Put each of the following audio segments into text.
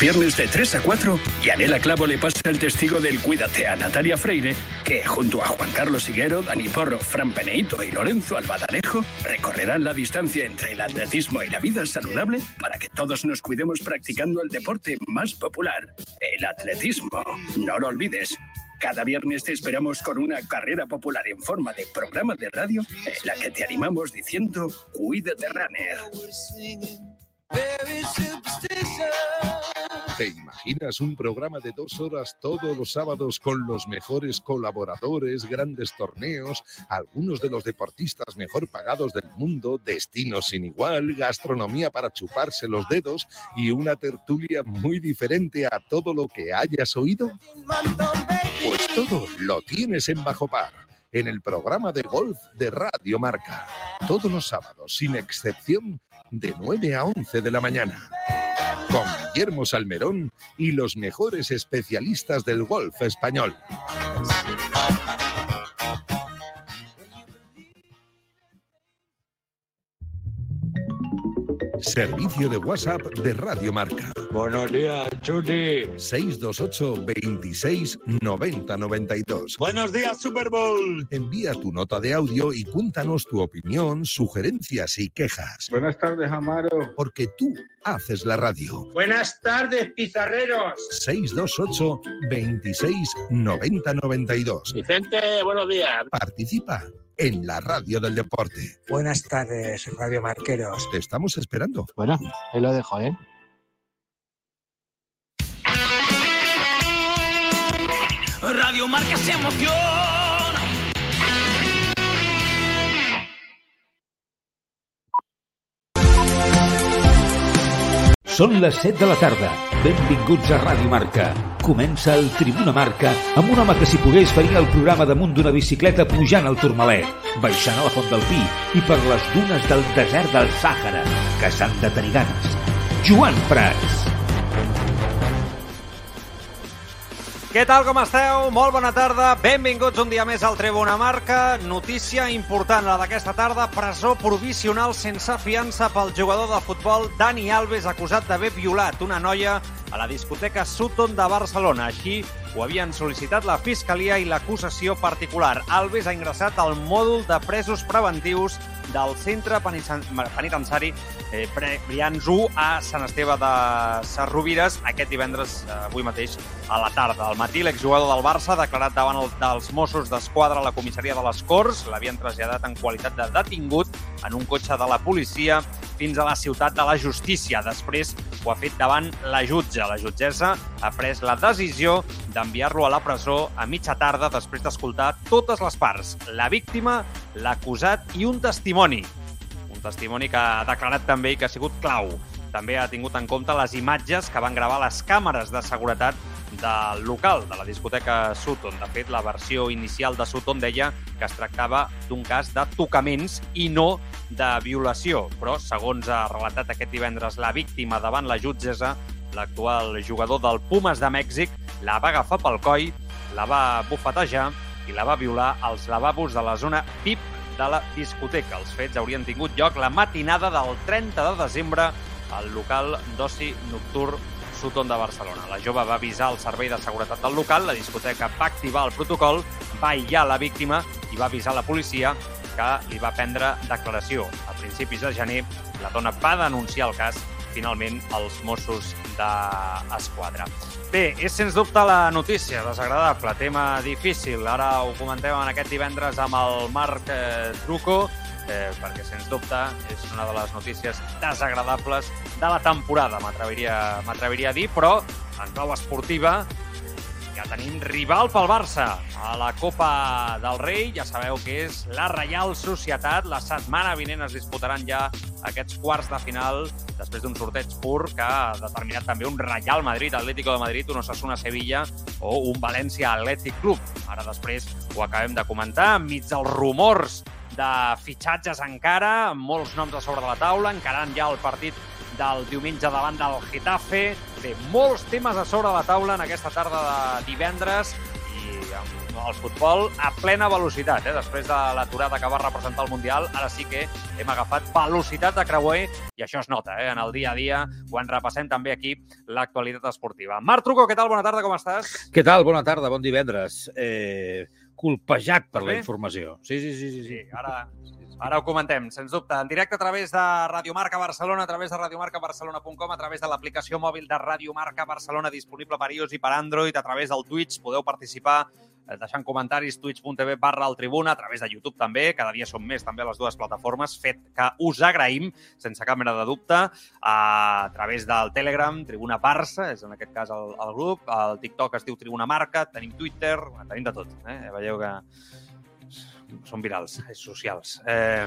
Viernes de 3 a 4, Yanela Clavo le pasa el testigo del Cuídate a Natalia Freire, que junto a Juan Carlos Higuero, Dani Porro, Fran Peneito y Lorenzo Albadalejo recorrerán la distancia entre el atletismo y la vida saludable para que todos nos cuidemos practicando el deporte más popular, el atletismo. No lo olvides. Cada viernes te esperamos con una carrera popular en forma de programa de radio en la que te animamos diciendo Cuídate Runner. ¿Te imaginas un programa de dos horas todos los sábados con los mejores colaboradores, grandes torneos, algunos de los deportistas mejor pagados del mundo, destinos sin igual, gastronomía para chuparse los dedos y una tertulia muy diferente a todo lo que hayas oído? Pues todo lo tienes en Bajo Par en el programa de golf de Radio Marca. Todos los sábados, sin excepción, de 9 a 11 de la mañana. Con Guillermo Salmerón y los mejores especialistas del golf español. Servicio de WhatsApp de Radio Marca. Buenos días, Chuli. 628 26 90 92. Buenos días, Super Bowl. Envía tu nota de audio y cuéntanos tu opinión, sugerencias y quejas. Buenas tardes, Amaro. Porque tú haces la radio. Buenas tardes, pizarreros. 628 26 90 92. Vicente, buenos días. Participa en la radio del deporte. Buenas tardes, Radio Marqueros. Te estamos esperando. Bueno, ahí lo dejo, ¿eh? Radio Marca se emociona. Són les 7 de la tarda. Benvinguts a Ràdio Marca. Comença el Tribuna Marca amb un home que si pogués faria el programa damunt d'una bicicleta pujant al Turmalet, baixant a la Font del Pi i per les dunes del desert del Sàhara, caçant de tariganes. Joan Prats. Què tal, com esteu? Molt bona tarda. Benvinguts un dia més al Tribuna Marca. Notícia important, la d'aquesta tarda. Presó provisional sense fiança pel jugador de futbol Dani Alves, acusat d'haver violat una noia a la discoteca Sutton de Barcelona. Així ho havien sol·licitat la Fiscalia i l'acusació particular. Alves ha ingressat al mòdul de presos preventius del centre penitenciari eh, Brians 1 a Sant Esteve de Sarrovires aquest divendres, eh, avui mateix, a la tarda. Al matí, l'exjugador del Barça ha declarat davant el, dels Mossos d'Esquadra a la comissaria de les Corts. L'havien traslladat en qualitat de detingut en un cotxe de la policia fins a la ciutat de la justícia. Després ho ha fet davant la jutge. La jutgessa ha pres la decisió d'enviar-lo a la presó a mitja tarda després d'escoltar totes les parts, la víctima, l'acusat i un testimoni. Un testimoni que ha declarat també i que ha sigut clau. També ha tingut en compte les imatges que van gravar les càmeres de seguretat del local, de la discoteca Sutton. De fet, la versió inicial de Sutton deia que es tractava d'un cas de tocaments i no de violació. Però, segons ha relatat aquest divendres la víctima davant la jutgessa, l'actual jugador del Pumas de Mèxic la va agafar pel coll, la va bufetejar i la va violar als lavabos de la zona VIP de la discoteca. Els fets haurien tingut lloc la matinada del 30 de desembre al local d'oci nocturn Sutton de Barcelona. La jove va avisar el servei de seguretat del local, la discoteca va activar el protocol, va aïllar la víctima i va avisar la policia que li va prendre declaració. A principis de gener, la dona va denunciar el cas finalment als Mossos d'Esquadra. Bé, és sens dubte la notícia desagradable, tema difícil. Ara ho comentem en aquest divendres amb el Marc eh, Truco, eh, perquè sens dubte és una de les notícies desagradables de la temporada, m'atreviria a dir, però en clau esportiva ja tenim rival pel Barça a la Copa del Rei. Ja sabeu que és la Reial Societat. La setmana vinent es disputaran ja aquests quarts de final després d'un sorteig pur que ha determinat també un Real Madrid, Atlético de Madrid, un Osasuna Sevilla o un València Atlètic Club. Ara després ho acabem de comentar, enmig dels rumors de fitxatges encara, amb molts noms a sobre de la taula, encarant ja el partit del diumenge davant del Getafe. Bé, molts temes a sobre de la taula en aquesta tarda de divendres i amb el futbol a plena velocitat. Eh? Després de l'aturada que va representar el Mundial, ara sí que hem agafat velocitat de creuer i això es nota eh? en el dia a dia quan repassem també aquí l'actualitat esportiva. Marc Truco, què tal? Bona tarda, com estàs? Què tal? Bona tarda, bon divendres. Eh, colpejat per la informació. Sí, sí, sí. sí, sí. Sí, ara, ara ho comentem, sens dubte. En directe a través de Radio Marca Barcelona, a través de radiomarcabarcelona.com, a través de l'aplicació mòbil de Radio Marca Barcelona disponible per iOS i per Android, a través del Twitch, podeu participar deixant comentaris, twitch.tv barra el Tribuna, a través de YouTube també, cada dia som més també a les dues plataformes, fet que us agraïm, sense cap mena de dubte, a través del Telegram, Tribuna Barça, és en aquest cas el, el grup, el TikTok es diu Tribuna Marca, tenim Twitter, tenim de tot. Eh? Veieu que són virals, és socials. Eh...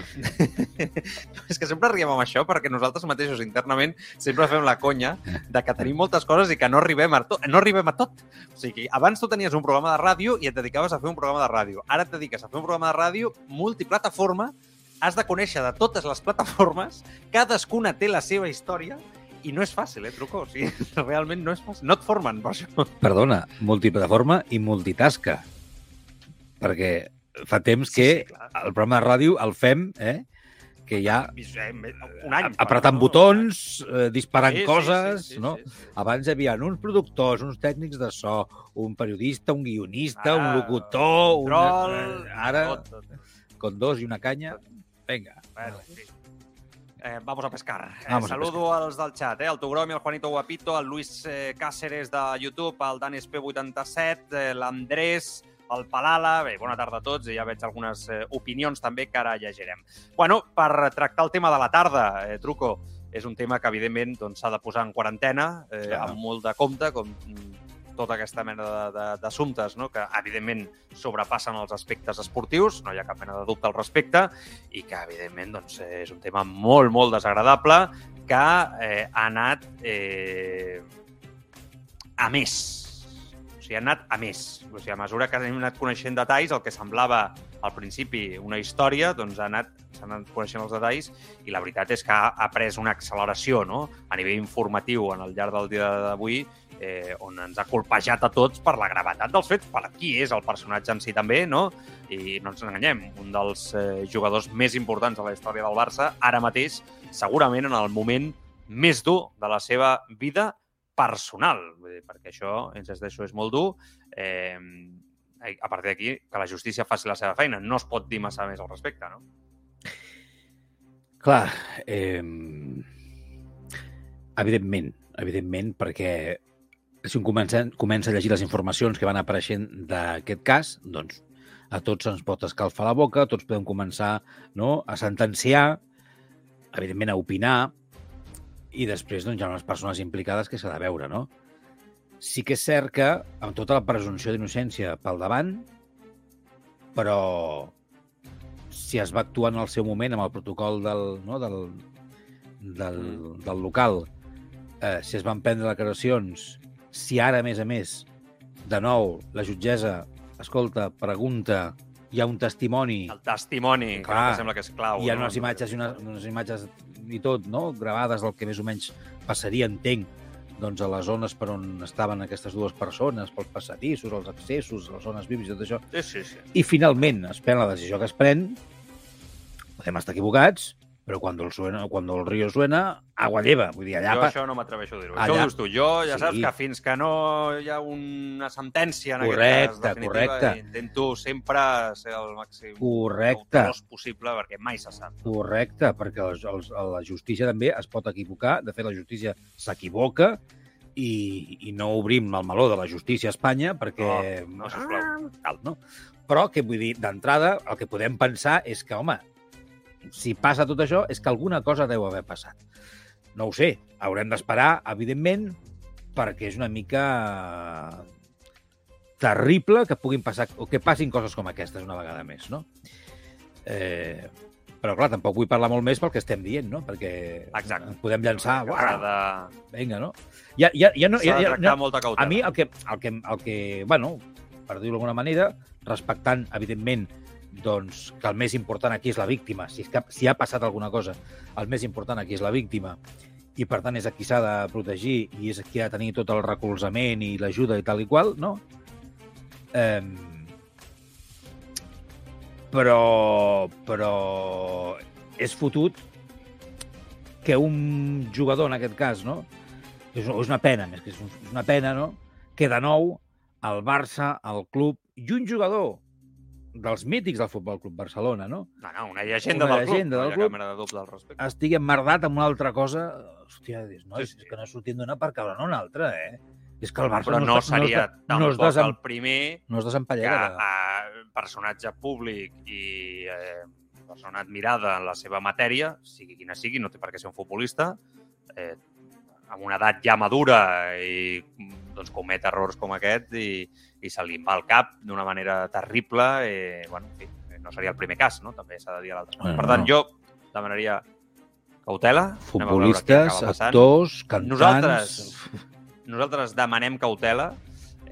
és que sempre riem amb això perquè nosaltres mateixos internament sempre fem la conya de que tenim moltes coses i que no arribem a tot. No arribem a tot. O sigui, abans tu tenies un programa de ràdio i et dedicaves a fer un programa de ràdio. Ara et dediques a fer un programa de ràdio multiplataforma, has de conèixer de totes les plataformes, cadascuna té la seva història i no és fàcil, eh, truco? O sigui, realment no és fàcil. No et formen per això. Perdona, multiplataforma i multitasca. Perquè fa temps Sí, que sí, clar. el programa de ràdio el fem, eh? que ja Un any. apretant botons, eh, disparant Sí, sí, coses, sí, sí, no? sí, sí. Abans hi havia uns productors, uns tècnics de so, un periodista, un guionista, un Ah, locutor... un- Control, eh, Ara, tot, tot. con dos i una canya, vinga. Bueno, sí. Eh, vamos a pescar. Eh, Vamos a saludo als del chat, eh? el Togromi, el Juanito Guapito, el Luis eh, Cáceres de YouTube, el Danis P87, eh, l'Andrés, el Palala... Bé, bona tarda a tots i ja veig algunes eh, opinions també que ara llegirem. Bueno, per tractar el tema de la tarda, eh, Truco, és un tema que evidentment doncs, s'ha de posar en quarantena, eh, Clar. amb molt de compte, com mm, tota aquesta mena d'assumptes no? que evidentment sobrepassen els aspectes esportius, no hi ha cap mena de dubte al respecte, i que, evidentment, doncs, eh, és un tema molt, molt desagradable que eh, ha anat eh, a més. Sigui, ha anat a més. O sigui, a mesura que hem anat coneixent detalls, el que semblava al principi una història, doncs ha anat, s'han anat coneixent els detalls i la veritat és que ha, ha pres una acceleració no? a nivell informatiu en el llarg del dia d'avui eh, on ens ha colpejat a tots per la gravetat dels fets, per qui és el personatge en si també, no? I no ens enganyem, un dels eh, jugadors més importants de la història del Barça, ara mateix, segurament en el moment més dur de la seva vida personal, vull dir, perquè això, insisteixo, és molt dur. Eh, a partir d'aquí, que la justícia faci la seva feina. No es pot dir massa més al respecte, no? Clar, eh, evidentment, evidentment, perquè si un comença, comença a llegir les informacions que van apareixent d'aquest cas, doncs a tots ens pot escalfar la boca, tots podem començar no, a sentenciar, evidentment a opinar, i després doncs, hi ha unes persones implicades que s'ha de veure, no? Sí que és cert que, amb tota la presumpció d'innocència pel davant, però si es va actuar en el seu moment amb el protocol del, no, del, del, del local, eh, si es van prendre declaracions, si ara, a més a més, de nou, la jutgessa, escolta, pregunta, hi ha un testimoni, El testimoni, que Clar. em sembla que és clau. hi ha no? unes imatges, i unes, unes imatges i tot, no?, gravades del que més o menys passaria, entenc, doncs a les zones per on estaven aquestes dues persones, pels passadissos, els accessos, les zones vives i tot això. Sí, sí, sí. I finalment es pren la decisió que es pren, podem estar equivocats, però quan el, suena, quan el río suena, agua lleva. Vull dir, allà... jo això no m'atreveixo a dir-ho. Allà- Això ho dius tu. Jo ja Sí. saps que fins que no hi ha una sentència en Correcte, aquest cas definitiva, correcte. intento sempre ser el màxim Correcte. possible perquè mai se sap. Correcte, perquè els, els, la justícia també es pot equivocar. De fet, la justícia s'equivoca i, i no obrim el meló de la justícia a Espanya perquè... No, no, sisplau. Cal, no? Però, que vull dir, d'entrada, el que podem pensar és que, home, si passa tot això, és que alguna cosa deu haver passat. No ho sé, haurem d'esperar, evidentment, perquè és una mica terrible que puguin passar, o que passin coses com aquestes una vegada més, no? Eh, però, clar, tampoc vull parlar molt més pel que estem dient, no? Perquè Exacte. podem llançar... Uah, de, vinga, no? Ja, ja, ja no, s'ha ja, ja, no, molta cautela. a mi el que, el que, el que bueno, per dir-ho d'alguna manera, respectant, evidentment, doncs, que el més important aquí és la víctima. Si, que, si ha passat alguna cosa, el més important aquí és la víctima i, per tant, és a qui s'ha de protegir i és a qui ha de tenir tot el recolzament i l'ajuda i tal i qual, no? Eh, però, però és fotut que un jugador, en aquest cas, no? És, una pena, més que és una pena, no? Que de nou el Barça, el club i un jugador dels mítics del Futbol Club Barcelona, no? No, no, una llegenda Una del club. llegenda no del club. cap mena de al respecte. estigui emmerdat amb una altra cosa, hòstia, dius, no, Sí, és sí. que no sortim d'una per caure en una altra, eh? És que el Barça Però no, es- seria es, tampoc no es, desem, el primer no es que desempallega. a personatge públic i eh, persona admirada en la seva matèria, sigui quina sigui, no té per què ser un futbolista, eh, amb una edat ja madura i doncs, comet errors com aquest i, i se li va al cap d'una manera terrible. Eh, bueno, en fi, no seria el primer cas, no? també s'ha de dir a l'altre. Bueno, per tant, no. jo demanaria cautela. Futbolistes, actors, cantants... Nosaltres, nosaltres demanem cautela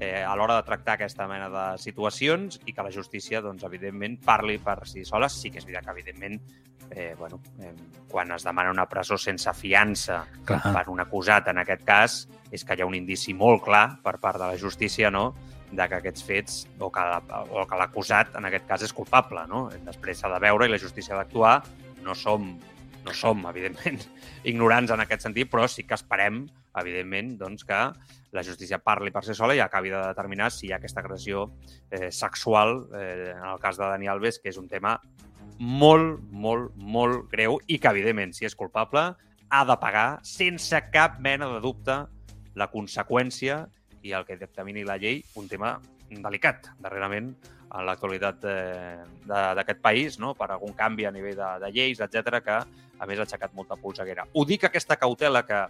eh, a l'hora de tractar aquesta mena de situacions i que la justícia, doncs, evidentment, parli per si sola. Sí que és veritat que, evidentment, eh, bueno, eh, quan es demana una presó sense fiança Clar. per un acusat, en aquest cas, és que hi ha un indici molt clar per part de la justícia, no?, de que aquests fets, o que, la- o que l'acusat, en aquest cas, és culpable, no? Després s'ha de veure i la justícia ha d'actuar. No som, no som, evidentment, ignorants en aquest sentit, però sí que esperem, evidentment, doncs, que la justícia parli per si sola i acabi de determinar si hi ha aquesta agressió eh, sexual, eh, en el cas de Dani Alves, que és un tema molt, molt, molt greu i que, evidentment, si és culpable, ha de pagar sense cap mena de dubte la conseqüència i el que dictamini la llei, un tema delicat, darrerament, en l'actualitat eh, d'aquest país, no? per algun canvi a nivell de, de lleis, etc que, a més, ha aixecat molta polseguera. Ho dic aquesta cautela que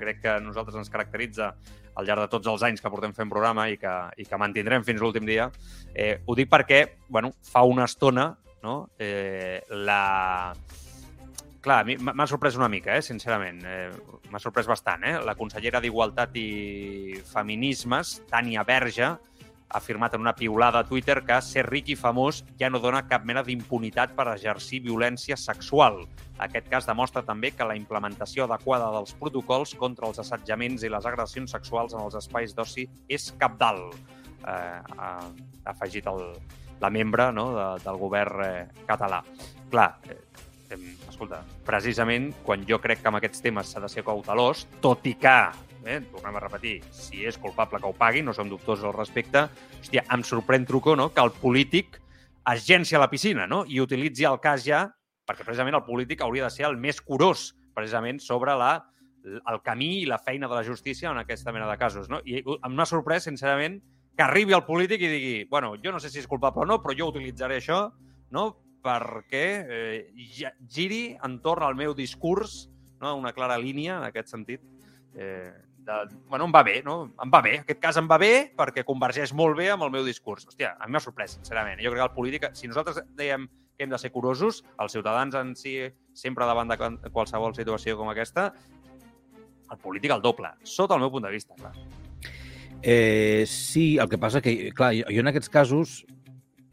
crec que nosaltres ens caracteritza al llarg de tots els anys que portem fent programa i que, i que mantindrem fins l'últim dia, eh, ho dic perquè, bueno, fa una estona, no?, eh, la... Clar, m'ha sorprès una mica, eh, sincerament. Eh, m'ha sorprès bastant, eh? La consellera d'Igualtat i Feminismes, Tània Verge, ha afirmat en una piulada a Twitter que ser ric i famós ja no dona cap mena d'impunitat per exercir violència sexual. Aquest cas demostra també que la implementació adequada dels protocols contra els assetjaments i les agressions sexuals en els espais d'oci és capdalt. Eh, ha, afegit el, la membre no, de, del govern eh, català. Clar, eh, escolta, precisament quan jo crec que amb aquests temes s'ha de ser cautelós, tot i que, eh, tornem a repetir, si és culpable que ho pagui, no som dubtosos al respecte, hòstia, em sorprèn, Trucó, no?, que el polític llenci a la piscina no? i utilitzi el cas ja, perquè precisament el polític hauria de ser el més curós, precisament, sobre la, el camí i la feina de la justícia en aquesta mena de casos. No? I em m'ha sorprès, sincerament, que arribi el polític i digui bueno, jo no sé si és culpable o no, però jo utilitzaré això no? perquè eh, giri entorn al meu discurs, no? una clara línia en aquest sentit. Eh, de, bueno, em va bé, no? Em va bé. Aquest cas em va bé perquè convergeix molt bé amb el meu discurs. Hòstia, a mi m'ha sorprès, sincerament. Jo crec que el polític, si nosaltres dèiem que hem de ser curosos, els ciutadans en si, sempre davant de qualsevol situació com aquesta, el polític el doble, sota el meu punt de vista, clar. Eh, sí, el que passa que, clar, jo, en aquests casos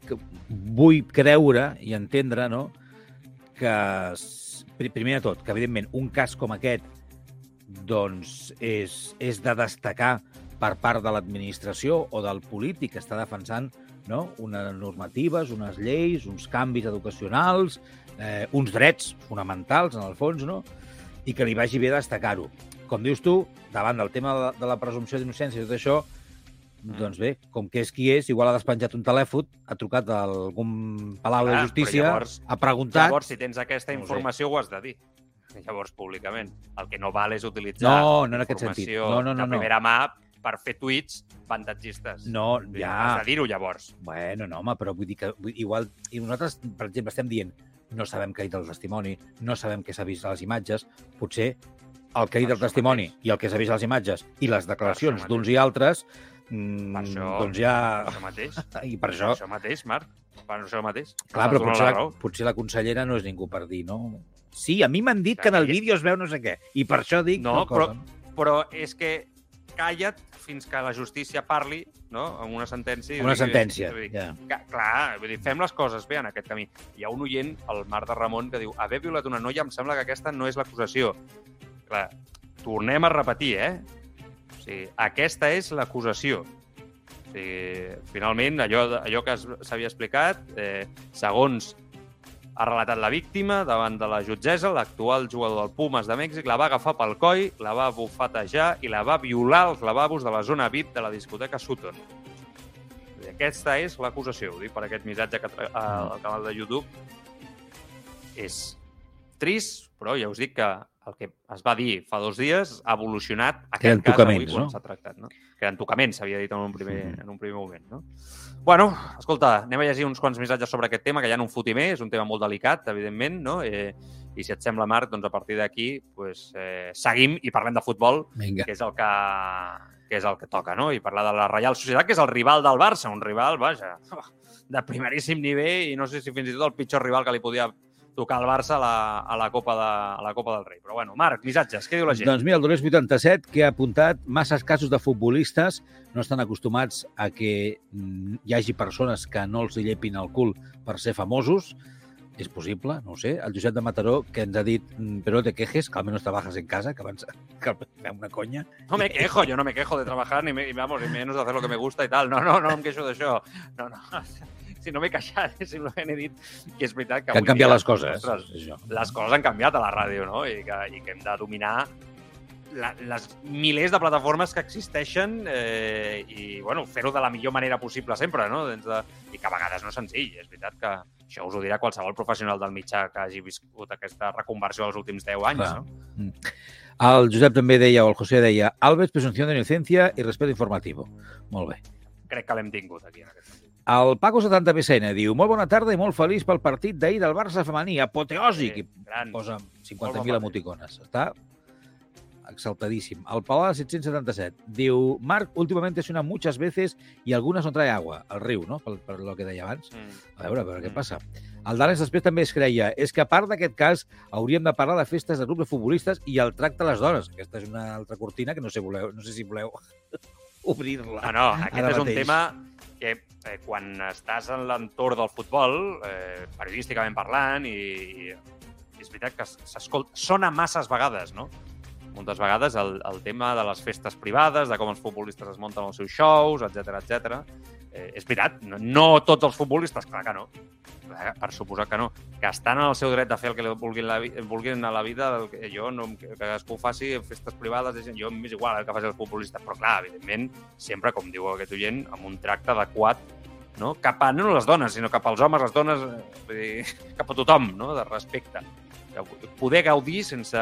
que vull creure i entendre no, que, primer de tot, que evidentment un cas com aquest doncs és, és de destacar per part de l'administració o del polític que està defensant no? unes normatives, unes lleis, uns canvis educacionals, eh, uns drets fonamentals, en el fons, no? i que li vagi bé destacar-ho. Com dius tu, davant del tema de, de la presumpció d'innocència i tot això, doncs bé, com que és qui és, igual ha despenjat un telèfon, ha trucat a algun palau Clar, de justícia, llavors- ha preguntat... Llavors, si tens aquesta No ho sé. informació, ho, has de dir. Llavors, públicament. El que no val és utilitzar No, no en aquest sentit. No, no, no, de no. primera mà per fer tuits vantatgistes. No, ja. Has de dir-ho, llavors. Bueno, no, home, però vull dir que vull, igual... I nosaltres, per exemple, estem dient no sabem què ha dit el testimoni, no sabem què s'ha vist a les imatges, potser el que ha dit el això testimoni i el que s'ha vist a les imatges i les declaracions d'uns i altres, mm, Per això, doncs ja... per això mateix. I per Per això, això mateix, Marc. Per això mateix. clar, però potser la potser la consellera no és ningú per dir, no? Sí, a mi m'han dit que en el vídeo es veu no sé què, i per això dic No, però, però és que calla't fins que la justícia parli no? amb una sentència. Una digui- sentència, dir, ja. Que, clar, vull dir, fem les coses bé en aquest camí. Hi ha un oient, el Marc de Ramon, que diu haver violat una noia em sembla que aquesta no és l'acusació. Clar, tornem a repetir, eh? O sigui, aquesta és l'acusació. O sigui, finalment, allò, allò que s'havia explicat, eh, segons ha relatat la víctima davant de la jutgessa, l'actual jugador del Pumas de Mèxic la va agafar pel coll, la va bufetejar i la va violar als lavabos de la zona VIP de la discoteca Sutton. Aquesta és l'acusació, ho dic per aquest missatge que tra- Mm. al canal de YouTube. És trist, però ja us dic que el que es va dir fa dos dies ha evolucionat aquest cas avui quan no? s'ha tractat. No? Queden tocaments, s'havia dit en un, primer, Mhm. en un primer moment. No? Bueno, escolta, anem a llegir uns quants missatges sobre aquest tema, que ja no en fotimer, és un tema molt delicat, evidentment, no? Eh, I si et sembla, Marc, doncs a partir d'aquí pues, eh, seguim i parlem de futbol, Vinga. que és el que, que és el que toca, no? I parlar de la Reial Societat, que és el rival del Barça, un rival, vaja, de primeríssim nivell i no sé si fins i tot el pitjor rival que li podia tocar al Barça a la, a la, Copa, de, a la Copa del Rei. Però bueno, Marc, missatges, què diu la gent? Doncs mira, el Dolors 87, que ha apuntat masses casos de futbolistes no estan acostumats a que mm, hi hagi persones que no els llepin el cul per ser famosos. És possible, no ho sé. El Josep de Mataró, que ens ha dit mm, però no te quejes, que almenys trabajas en casa, que abans que fem una conya. No me quejo, yo no me quejo de trabajar, ni, me, vamos, ni menos de hacer lo que me gusta y tal. No, no, no em queixo d'això. No, no. Si no m'he queixat, simplement he dit que és veritat que, Que han canviat dia, les coses. Ostres, és això. les coses han canviat a la ràdio, no? I que, i que hem de dominar la, les milers de plataformes que existeixen eh, i, bueno, fer-ho de la millor manera possible sempre, no? Dins de... I que a vegades no és senzill. És veritat que això us ho dirà qualsevol professional del mitjà que hagi viscut aquesta reconversió els últims 10 anys, Clar. no? El Josep també deia, o el José deia, Alves, presunció d'innocència i respeto informatiu. Molt bé. Crec que l'hem tingut aquí. En aquest sentit. El Paco 70 BCN diu, molt bona tarda i molt feliç pel partit d'ahir del Barça femení, apoteòsic, Sí, gran. i posa Molt 50.000 bon emoticones. Està exaltadíssim. El Palau 777 diu, Marc, últimamente suena muchas veces y algunas no trae agua. El riu, no? Per, per lo que deia abans. Mm. A veure, a veure què Mm. passa. El Danes després també es creia és que a part d'aquest cas hauríem de parlar de festes de grups de futbolistes i el tracte a les dones. Aquesta és una altra cortina que no sé, voleu, no sé si voleu obrir-la. No, no, aquest és un tema que eh, quan estàs en l'entorn del futbol, eh, periodísticament parlant, i, i és veritat que s'escolta, sona masses vegades, no? Moltes vegades el, el tema de les festes privades, de com els futbolistes es munten els seus shows, etc etc. Eh, és veritat, no, no tots els futbolistes, clar que no, per suposar que no, que estan en el seu dret de fer el que vulguin, la, vulguin a la vida, el que jo no, que cadascú ho faci en festes privades, jo m'és igual el que faci els futbolistes, però clar, evidentment, sempre, com diu aquest oient, amb un tracte adequat no? cap a no les dones, sinó cap als homes, les dones, eh, vull dir, cap a tothom, no? de respecte. Poder gaudir sense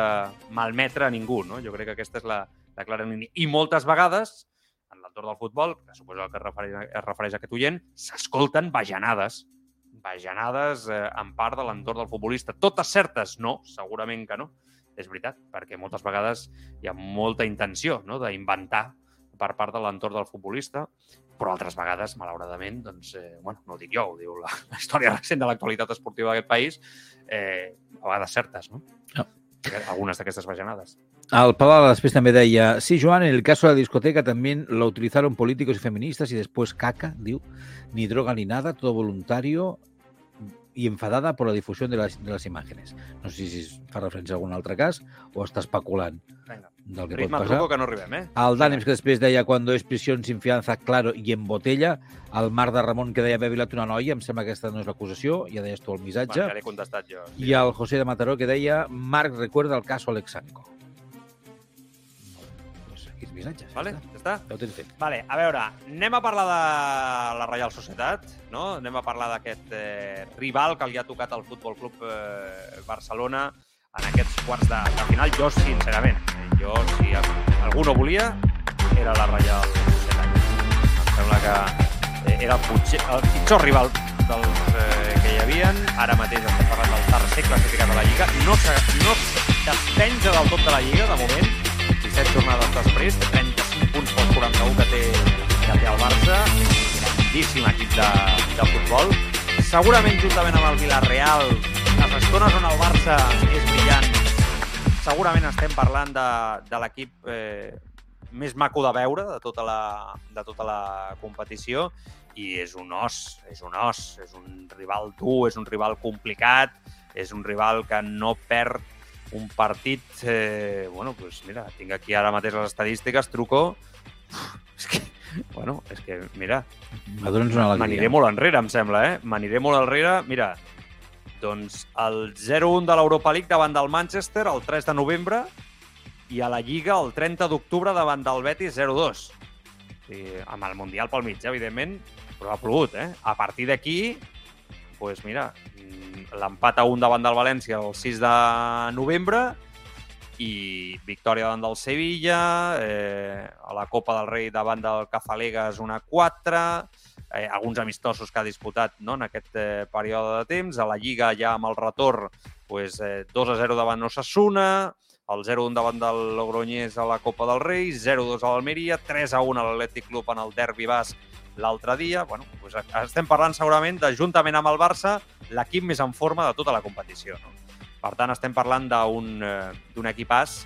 malmetre a ningú, no? Jo crec que aquesta és la, la clara línia. I moltes vegades, l'entorn del futbol, que suposo que es refereix, es refereix a aquest oient, s'escolten bajanades. Bajanades eh, en part de l'entorn del futbolista. Totes certes? No, segurament que no. És veritat, perquè moltes vegades hi ha molta intenció no? d'inventar per part de l'entorn del futbolista, però altres vegades, malauradament, doncs, eh, bueno, no ho dic jo, ho diu la, la història recent de l'actualitat esportiva d'aquest país, eh, a vegades certes, no? No. Algunes d'aquestes bajanades. Al Palau després també deia, sí, Joan, en el caso de la discoteca también lo utilizaron políticos y feministas y después caca, diu, ni droga ni nada, todo voluntario y enfadada por la difusión de las, de las imágenes. No sé si fa referència a algun altre cas o està especulant Vinga, del que ritme, pot passar. que no arribem, eh? El Dànims, que després deia cuando es prisión sin fianza, claro, y en botella. El Marc de Ramon, que deia haver violat una noia, em sembla que aquesta no és l'acusació, ja deies tu el Bueno, missatge. ja l'he contestat jo. I el José de Mataró, que deia Marc recuerda el caso Alexanco. Els missatges. Vale, Ja està. ja ho tens fet. Vale, a veure, anem a parlar de la Reial Societat, no? Anem a parlar d'aquest eh, rival que li ha tocat al Futbol Club eh, Barcelona en aquests quarts de, de final. Jo, sincerament, eh, jo, si algú no volia, era la Reial Societat. Em sembla que eh, era el, potser, el pitjor rival dels eh, que hi havien. Ara mateix estem parlant del tercer classificat de la Lliga. No, se, no despenja del tot de la Lliga, de moment. 17 jornades després, 35 punts pels 41 que té, que té el Barça. Grandíssim equip de, de futbol. Segurament, juntament amb el Villarreal, les estones on el Barça és brillant, segurament estem parlant de, de l'equip eh, més maco de veure de tota, la, de tota la competició i és un os, és un os, és un rival dur, és un rival complicat, és un rival que no perd un partit... Eh, bueno, doncs mira, tinc aquí ara mateix les estadístiques, truco... És que Bueno, és que, mira, m'aniré molt enrere, em sembla, eh? M'aniré molt enrere. Mira, doncs el 0-1 de l'Europa League davant del Manchester el 3 de novembre i a la Lliga el 30 d'octubre davant del Betis 0-2. Sí, amb el Mundial pel mig, eh, evidentment, però ha plogut, eh? A partir d'aquí, doncs mira, l'empat a un davant del València el 6 de novembre i victòria davant del Sevilla, eh, a la Copa del Rei davant del Cafalegas una 4, eh, alguns amistosos que ha disputat no, en aquest eh, període de temps, a la Lliga ja amb el retorn pues, eh, 2 a 0 davant Osasuna, el 0-1 davant del Logroñés a la Copa del Rei, 0-2 a l'Almeria, 3 a 1 a l'Atlètic Club en el derbi basc l'altre dia. Bueno, doncs estem parlant segurament de, juntament amb el Barça, l'equip més en forma de tota la competició. No? Per tant, estem parlant d'un eh, d'un equipàs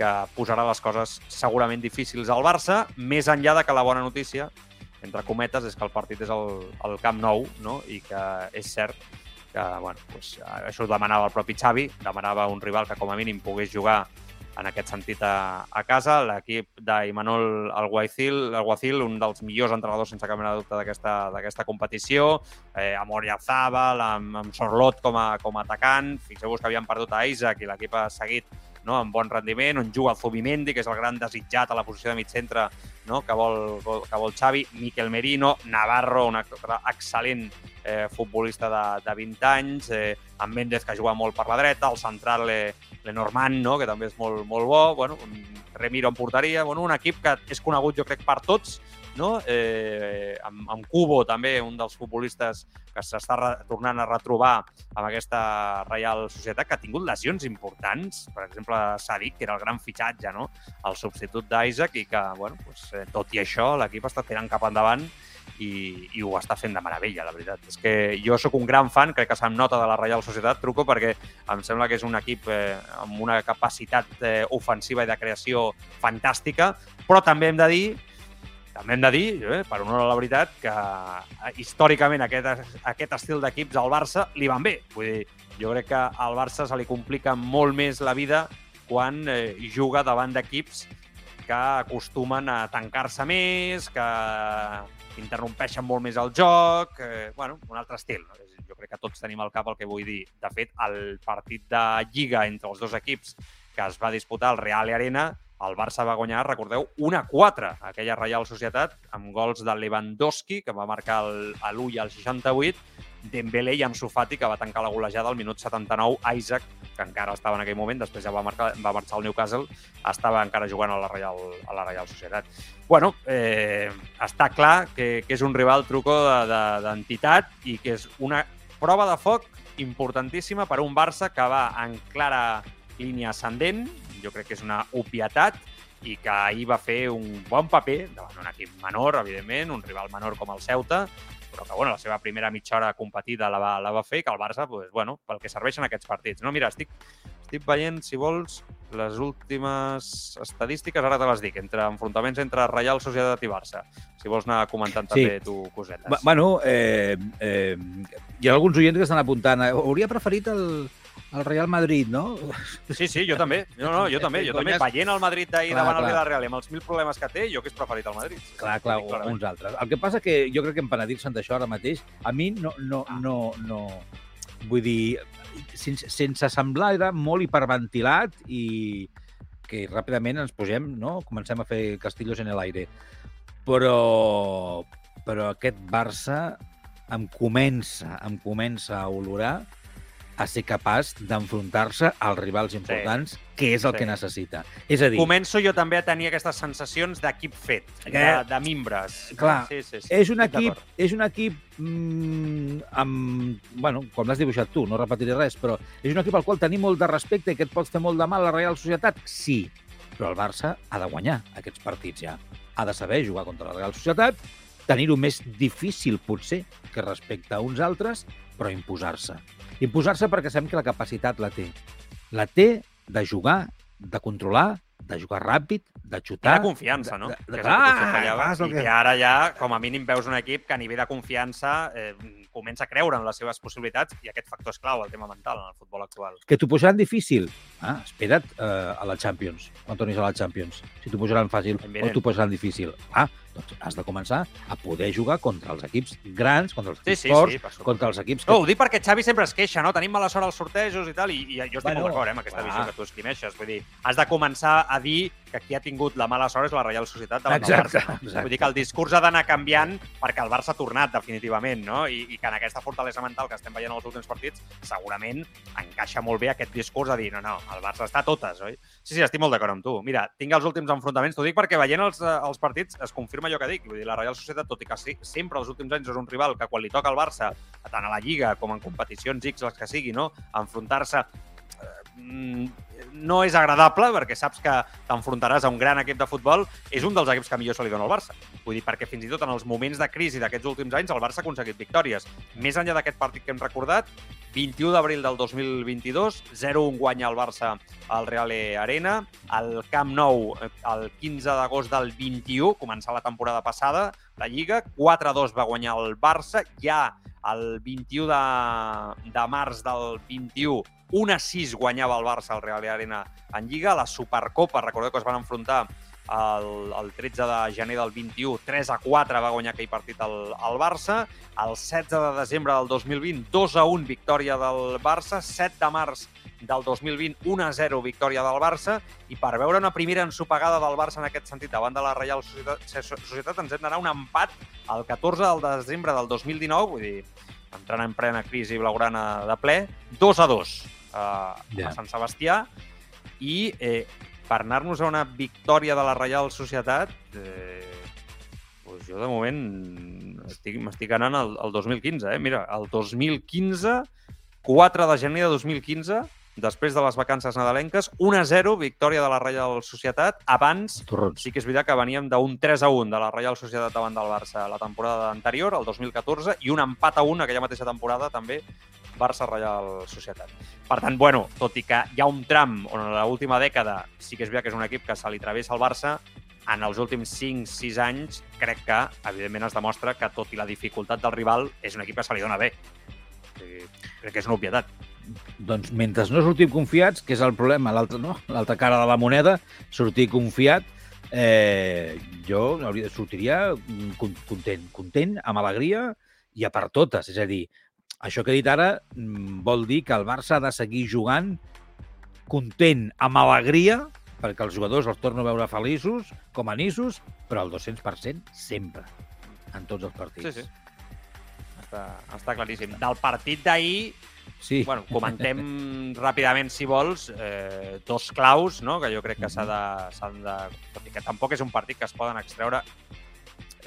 que posarà les coses segurament difícils al Barça, més enllà de que la bona notícia, entre cometes, és que el partit és al, al Camp Nou, no? i que és cert que, bueno, doncs, això ho demanava el propi Xavi, demanava un rival que com a mínim pogués jugar en aquest sentit a, a casa. L'equip d'Imanol Alguacil, Alguacil, un dels millors entrenadors sense cap mena de dubte d'aquesta competició, eh, amb Oriazábal, amb, amb Sorlot com a, com a atacant. Fixeu-vos que havien perdut a Isaac i l'equip ha seguit no, amb bon rendiment, on juga el Zubimendi, que és el gran desitjat a la posició de mig centre no, que, vol, que vol Xavi, Miquel Merino, Navarro, un excel·lent eh, futbolista de, de 20 anys, eh, amb Méndez, que juga molt per la dreta, el central eh, Lenormand, no, que també és molt, molt bo, bueno, Remiro en porteria, bueno, un equip que és conegut, jo crec, per tots, no? eh, amb, amb Cubo també, un dels futbolistes que s'està tornant a retrobar amb aquesta Reial Societat, que ha tingut lesions importants. Per exemple, Sadik, que era el gran fitxatge, no? el substitut d'Isaac, i que, bueno, eh, tot i això, l'equip està tirant cap endavant i, i ho està fent de meravella, la veritat. És que jo sóc un gran fan, crec que se'm nota de la Reial Societat, truco perquè em sembla que és un equip eh, amb una capacitat eh, ofensiva i de creació fantàstica, però també hem de dir també hem de dir, eh, per honor a la veritat, que eh, històricament aquest, aquest estil d'equips al Barça li van bé. Vull dir, jo crec que al Barça se li complica molt més la vida quan eh, juga davant d'equips que acostumen a tancar-se més, que interrompeixen molt més el joc, eh, bueno, un altre estil. No? Jo crec que tots tenim al cap el que vull dir. De fet, el partit de Lliga entre els dos equips que es va disputar al Real Arena, el Barça va guanyar, recordeu, 1-4 aquella Reial Societat, amb gols de Lewandowski, que va marcar el, a l'1 i al 68, Dembélé i Ansu Fati, que va tancar la golejada al minut 79, Isaac, que encara estava en aquell moment, després ja va, marcar, va marxar al Newcastle, estava encara jugant a la Reial, a la Reial Societat. Bueno, eh, està clar que, que és un rival truco d'entitat de, de, i que és una prova de foc importantíssima per a un Barça que va en clara línia ascendent, jo crec que és una obvietat, i que ahir va fer un bon paper davant un equip menor, evidentment, un rival menor com el Ceuta, però que bueno, la seva primera mitja hora competida la va, la va fer i que el Barça, pues, bueno, pel que serveixen aquests partits. No, mira, estic, estic veient, si vols, les últimes estadístiques, ara te les dic, entre enfrontaments entre Reial Societat i Barça. Si vols anar comentant Sí. també tu cosetes. Va- Bueno, eh, eh, hi ha alguns oients que estan apuntant. Hauria preferit el, el Real Madrid, no? Sí, sí, jo també. No, no, jo també, jo també. Veient el Madrid d'ahir Clar, davant el. Villarreal i amb els mil problemes que té, jo hagués preferit el Madrid. Clar, clar, o uns altres. El que passa que jo crec que empenedir-se'n d'això ara mateix, a mi no, no, Ah. no, no... Vull dir, sense, sense semblar, era molt hiperventilat i que ràpidament ens posem, no? Comencem a fer castillos en el aire. Però, però aquest Barça em comença, em comença a olorar a ser capaç d'enfrontar-se als rivals importants, que és el Sí. que necessita. És a dir, Començo jo també a tenir aquestes sensacions d'equip fet, de, Que- de mimbres. Clar, sí, sí, sí, és un equip, és un equip mm, amb, bueno, com l'has dibuixat tu, no repetiré res, però és un equip al qual tenim molt de respecte i que et pot fer molt de mal a la Real Societat? Sí, però el Barça ha de guanyar aquests partits ja. Ha de saber jugar contra la Real Societat, tenir-ho més difícil, potser, que respecte a uns altres, però imposar-se. Imposar-se perquè sabem que la capacitat la té. La té de jugar, de controlar, de jugar ràpid, de xutar... de confiança, no? De, de, que és el que fallava. el I que- ara ja, com a mínim, veus un equip que a nivell de confiança eh, comença a creure en les seves possibilitats i aquest factor és clau, el tema mental, en el futbol actual. Que t'ho posaran difícil? Ah, espera't eh, a la Champions, quan tornis a la Champions. Si t'ho posaran fàcil Ben o t'ho posaran difícil. Ah, doncs has de començar a poder jugar contra els equips grans, contra els Sí, equips sí, forts, sí, supuesto. contra els equips que... No, ho dic perquè Xavi sempre es queixa, no? Tenim mala sort als sortejos i tal, i, i jo estic Bueno, molt d'acord eh, amb aquesta clar. visió que tu esquimeixes. Vull dir, has de començar a dir que qui ha tingut la mala sort és la Reial Societat davant Exacte, del Barça. exacte. Vull dir que el discurs ha d'anar canviant perquè el Barça ha tornat definitivament, no? I, I que en aquesta fortalesa mental que estem veient en els últims partits, segurament encaixa molt bé aquest discurs de dir, no, no, el Barça està a totes, oi? Sí, sí, estic molt d'acord amb tu. Mira, tinc els últims enfrontaments, t'ho dic perquè veient els, eh, els partits es confirma allò que dic. Vull dir, la Reial Societat, tot i que sí, sempre els últims anys és un rival que quan li toca al Barça, tant a la Lliga com en competicions X, les que sigui, no? enfrontar-se mm, no és agradable perquè saps que t'enfrontaràs a un gran equip de futbol, és un dels equips que millor se li dona al Barça. Vull dir, perquè fins i tot en els moments de crisi d'aquests últims anys el Barça ha aconseguit victòries. Més enllà d'aquest partit que hem recordat, 21 d'abril del 2022, 0-1 guanya el Barça al Real Arena, al Camp Nou el 15 d'agost del 21, començar la temporada passada, la Lliga, 4-2 va guanyar el Barça, ja el 21 de, de març del 21, 1-6 guanyava el Barça al Real Arena en Lliga, la Supercopa, recordeu que es van enfrontar el, el 13 de gener del 21, 3 a 4 va guanyar aquell partit al, al Barça. El 16 de desembre del 2020, 2 a 1 victòria del Barça. 7 de març del 2020, 1 a 0 victòria del Barça. I per veure una primera ensopegada del Barça en aquest sentit davant de la Reial Societat, Societat ens hem d'anar un empat el 14 del desembre del 2019, vull dir, entrant en plena crisi blaugrana de ple, 2 a 2 uh, Ja. a Sant Sebastià. I eh, per anar-nos a una victòria de la Reial Societat, eh, doncs jo de moment estic- m'estic anant al, al 2015. Eh? Mira, el 2015, 4 de gener de 2015, després de les vacances nadalenques, 1-0, victòria de la Reial Societat. Abans, Torrons. sí que és veritat que veníem d'un 3-1 de la Reial Societat davant del Barça la temporada anterior, el 2014, i un empat a 1 aquella mateixa temporada també Barça-Reial Societat. Per tant, bueno, tot i que hi ha un tram on en l'última dècada sí que és veritat que és un equip que se li travessa al Barça, en els últims 5-6 anys crec que, evidentment, es demostra que, tot i la dificultat del rival, és un equip que se li dona bé. O sigui, Crec que és una obvietat. Doncs mentre no sortim confiats, que és el problema, l'altra no? cara de la moneda, sortir confiat, eh, jo sortiria con- content, content, amb alegria i a per totes. És a dir, això que he dit ara mm, vol dir que el Barça ha de seguir jugant content, amb alegria, perquè els jugadors els torno a veure feliços, com a nissos, però al 200% sempre, en tots els partits. Sí, sí. Està, està claríssim. Del partit d'ahir, sí. bueno, comentem ràpidament, si vols, eh, dos claus, no?, que jo crec que s'ha de, s'han de... Tot i que tampoc és un partit que es poden extreure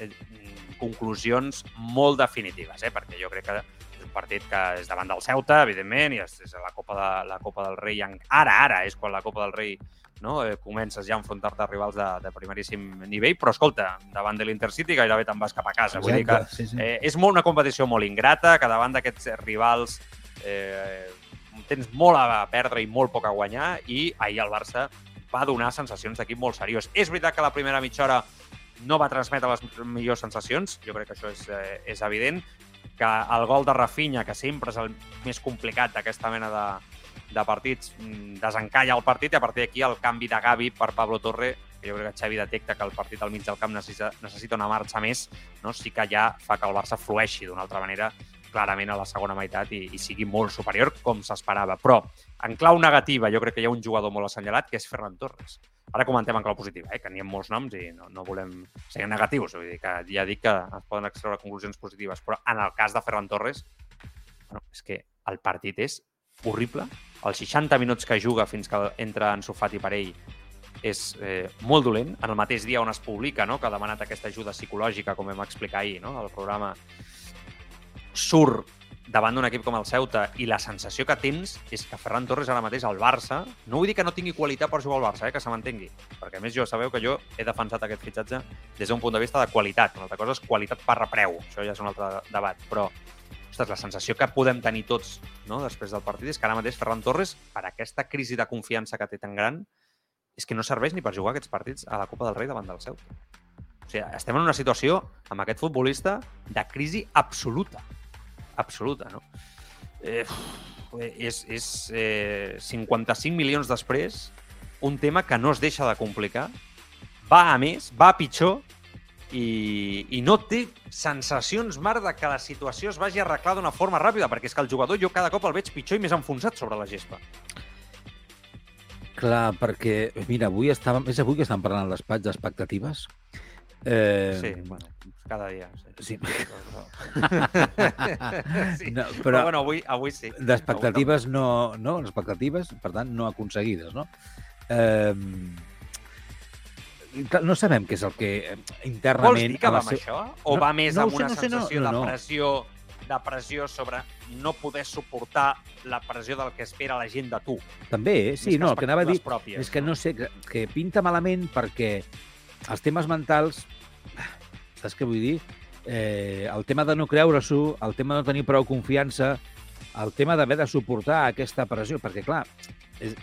eh, conclusions molt definitives, eh? perquè jo crec que és un partit que és davant del Ceuta, evidentment, i és, és la, Copa de, la Copa del Rei. Ara, ara és quan la Copa del Rei no? eh, comences ja a enfrontar-te a rivals de, de primeríssim nivell, però escolta, davant de l'Intercity gairebé te'n vas cap a casa. Vull dir que sí, sí. Eh, és molt una competició molt ingrata, que davant d'aquests rivals eh, tens molt a perdre i molt poc a guanyar, i ahir el Barça va donar sensacions d'equip molt seriós. És veritat que la primera mitja hora no va transmetre les millors sensacions, jo crec que això és, eh, és evident, que el gol de Rafinha, que sempre és el més complicat d'aquesta mena de, de partits, mm, desencalla el partit i a partir d'aquí el canvi de Gavi per Pablo Torre, que jo crec que Xavi detecta que el partit al mig del camp necessita, necessita una marxa més, no? sí que ja fa que el Barça flueixi d'una altra manera clarament a la segona meitat i, i sigui molt superior com s'esperava. Però en clau negativa jo crec que hi ha un jugador molt assenyalat que és Ferran Torres. Ara comentem en clau positiva, eh? que n'hi ha molts noms i no, no volem ser negatius. Vull dir que ja dic que es poden extreure conclusions positives, però en el cas de Ferran Torres, bueno, és que el partit és horrible. Els 60 minuts que juga fins que entra en Sofati per ell és eh, molt dolent. En el mateix dia on es publica no, que ha demanat aquesta ajuda psicològica, com vam explicar ahir no, al programa, surt davant d'un equip com el Ceuta i la sensació que tens és que Ferran Torres ara mateix al Barça, no vull dir que no tingui qualitat per jugar al Barça, eh, que se m'entengui, perquè a més jo sabeu que jo he defensat aquest fitxatge des d'un punt de vista de qualitat, una altra cosa és qualitat per repreu, això ja és un altre debat, però ostres, la sensació que podem tenir tots no, després del partit és que ara mateix Ferran Torres, per aquesta crisi de confiança que té tan gran, és que no serveix ni per jugar aquests partits a la Copa del Rei davant del Ceuta. O sigui, estem en una situació amb aquest futbolista de crisi absoluta. Absoluta, no? Eh, és és eh, 55 milions després un tema que no es deixa de complicar, va a més, va a pitjor i, i no té sensacions, Marc, de que la situació es vagi arreglar d'una forma ràpida, perquè és que el jugador jo cada cop el veig pitjor i més enfonsat sobre la gespa. Clar, perquè, mira, avui estàvem, és avui que estan parlant al despatx d'expectatives. Eh, Sí, bueno, cada dia. Sí. Sí. sí. No, però, però bueno, avui, avui sí. d'expectatives no, no, expectatives, per tant, no aconseguides, no? Eh, no sabem què és el que eh, Vols internament... dir que va amb seu- això? O No, va més no amb sé, una no sé, no, sensació no, de no. pressió de pressió sobre no poder suportar la pressió del que espera la gent de tu. També, eh? sí, no, el que anava a dir pròpies, és que no sé, que, que pinta malament perquè els temes mentals, saps què vull dir? Eh, el tema de no creure-s'ho, el tema de no tenir prou confiança, el tema d'haver de suportar aquesta pressió, perquè, clar, és,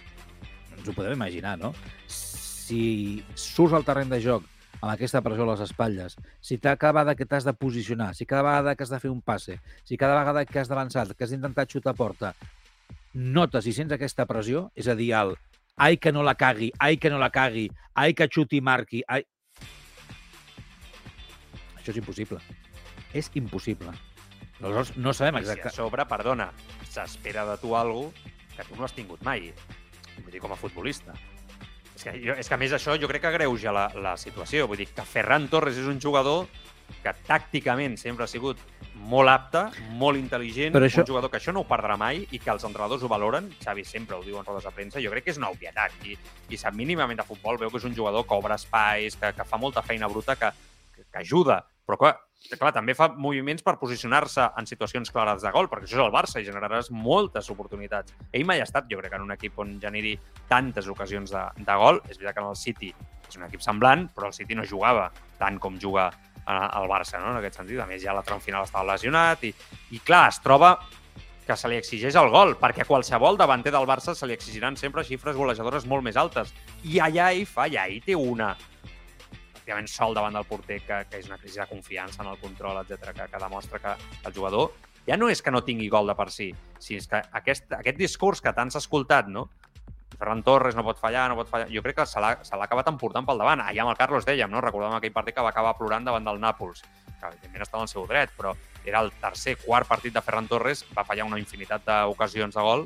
ens ho podem imaginar, no? Si surts al terreny de joc amb aquesta pressió a les espatlles, si cada vegada que t'has de posicionar, si cada vegada que has de fer un passe, si cada vegada que has d'avançar, que has d'intentar xutar a porta, notes i sents aquesta pressió, és a dir, el ai que no la cagui, ai que no la cagui, ai que xuti marqui, ai... Això és impossible. És impossible. Aleshores, no sabem I si a sobre, perdona, s'espera de tu alguna que tu no has tingut mai. Vull dir, com a futbolista. És que, jo, és que a més això jo crec que greuja la, la situació. Vull dir que Ferran Torres és un jugador que tàcticament sempre ha sigut molt apte, molt intel·ligent, Però això... un jugador que això no ho perdrà mai i que els entrenadors ho valoren. Xavi sempre ho diu en rodes de premsa. Jo crec que és una obvietat. I, i sap mínimament de futbol, veu que és un jugador que obre espais, que, que fa molta feina bruta, que, que, que ajuda. Però clar, clar, també fa moviments per posicionar-se en situacions clares de gol, perquè això és el Barça i generaràs moltes oportunitats. Ell mai ha estat, jo crec, en un equip on generi tantes ocasions de, de gol. És veritat que en el City és un equip semblant, però el City no jugava tant com juga el Barça, no? en aquest sentit. A més, ja la tram final estava lesionat i, i clar, es troba que se li exigeix el gol, perquè a qualsevol davanter del Barça se li exigiran sempre xifres golejadores molt més altes. I allà ell fa, allà ell té una pràcticament sol davant del porter, que, que és una crisi de confiança en el control, etc que, que demostra que el jugador ja no és que no tingui gol de per si, si és que aquest, aquest discurs que tant s'ha escoltat, no? Ferran Torres no pot fallar, no pot fallar... Jo crec que se l'ha acabat emportant pel davant. Allà amb el Carlos dèiem, no? Recordem aquell partit que va acabar plorant davant del Nàpols, que evidentment estava al seu dret, però era el tercer, quart partit de Ferran Torres, va fallar una infinitat d'ocasions de gol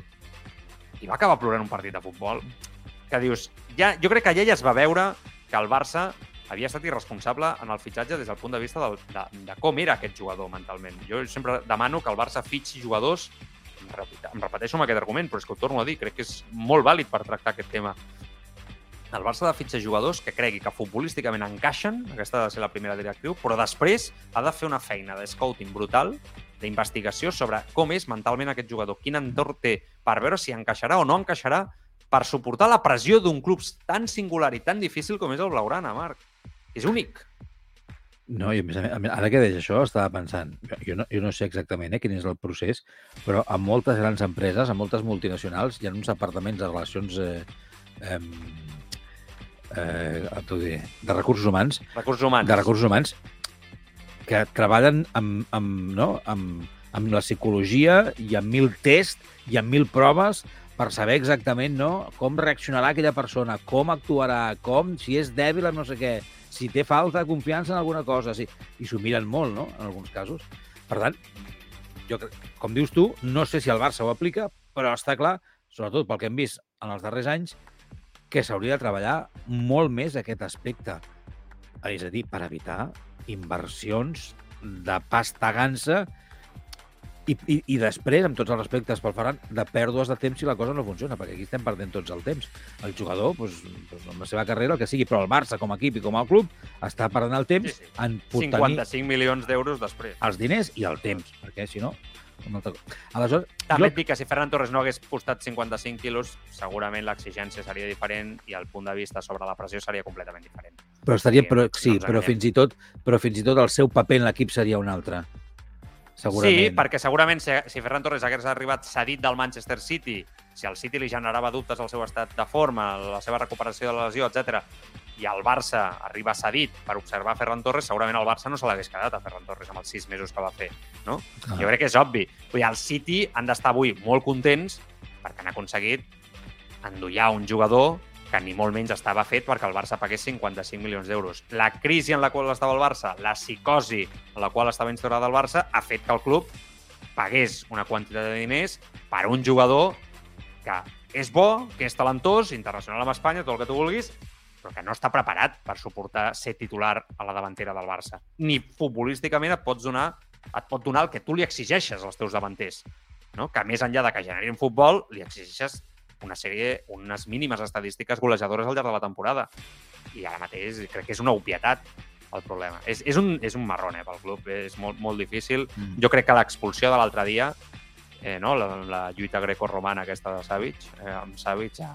i va acabar plorant un partit de futbol que dius, ja, jo crec que allà ja es va veure que el Barça havia estat irresponsable en el fitxatge des del punt de vista del, de, de com era aquest jugador mentalment. Jo sempre demano que el Barça fitxi jugadors, em repet- em repeteixo amb aquest argument, però és que ho torno a dir, crec que és molt vàlid per tractar aquest tema. El Barça ha de fitxar jugadors que cregui que futbolísticament encaixen, aquesta ha de ser la primera directriu, però després ha de fer una feina de scouting brutal, d'investigació sobre com és mentalment aquest jugador, quin entorn té, per veure si encaixarà o no encaixarà per suportar la pressió d'un club tan singular i tan difícil com és el Blaugrana, Marc. És únic. No, i a més, a més, ara que deies això, estava pensant, jo no, jo no sé exactament eh, quin és el procés, però a moltes grans empreses, a moltes multinacionals, hi ha uns departaments de relacions eh, eh, eh, diré, de recursos humans, Recursos humans. de recursos humans que treballen amb, amb, no? amb, amb la psicologia i amb mil tests i amb mil proves per saber exactament no? com reaccionarà aquella persona, com actuarà, com, si és dèbil o no sé què, si té falta de confiança en alguna cosa, si... i s'ho miren molt, no?, en alguns casos. Per tant, jo, com dius tu, no sé si el Barça ho aplica, però està clar, sobretot pel que hem vist en els darrers anys, que s'hauria de treballar molt més aquest aspecte. És a dir, per evitar inversions de pasta gansa i, i, i després, amb tots els respectes pel Ferran, de pèrdues de temps si la cosa no funciona, perquè aquí estem perdent tots el temps. El jugador, doncs, doncs, amb la seva carrera, el que sigui, però el Barça, com a equip i com a club, està perdent el temps Sí, sí. en tenir 55 milions d'euros després. els diners i el temps, perquè si no... cosa. Aleshores, També jo, et dic que si Ferran Torres no hagués postat 55 quilos, segurament l'exigència seria diferent i el punt de vista sobre la pressió seria completament diferent. però estaria, però, no sí, ens però fins i tot, però fins i tot el seu paper en l'equip seria un altre. Segurament. Sí, perquè segurament si, si Ferran Torres hagués arribat cedit del Manchester City, si el City li generava dubtes al seu estat de forma, la seva recuperació de la lesió, etc, i el Barça arriba cedit per observar Ferran Torres, segurament el Barça no se l'hagués quedat a Ferran Torres amb els sis mesos que va fer, no? Clar. Jo crec que és obvi. Vull dir, el City han d'estar avui molt contents perquè han aconseguit endollar un jugador que ni molt menys estava fet perquè el Barça pagués 55 milions d'euros. La crisi en la qual estava el Barça, la psicosi en la qual estava instaurada el Barça, ha fet que el club pagués una quantitat de diners per un jugador que és bo, que és talentós, internacional amb Espanya, tot el que tu vulguis, però que no està preparat per suportar ser titular a la davantera del Barça. Ni futbolísticament et pots donar et pot donar el que tu li exigeixes als teus davanters. No? Que més enllà de que generin futbol, li exigeixes una sèrie, unes mínimes estadístiques golejadores al llarg de la temporada. I ara mateix crec que és una obvietat el problema. És, és, un, és un marrón eh, pel club, és molt, molt difícil. Mm. Jo crec que l'expulsió de l'altre dia, eh, no? la, la lluita greco-romana aquesta de Savic, eh, amb Savic a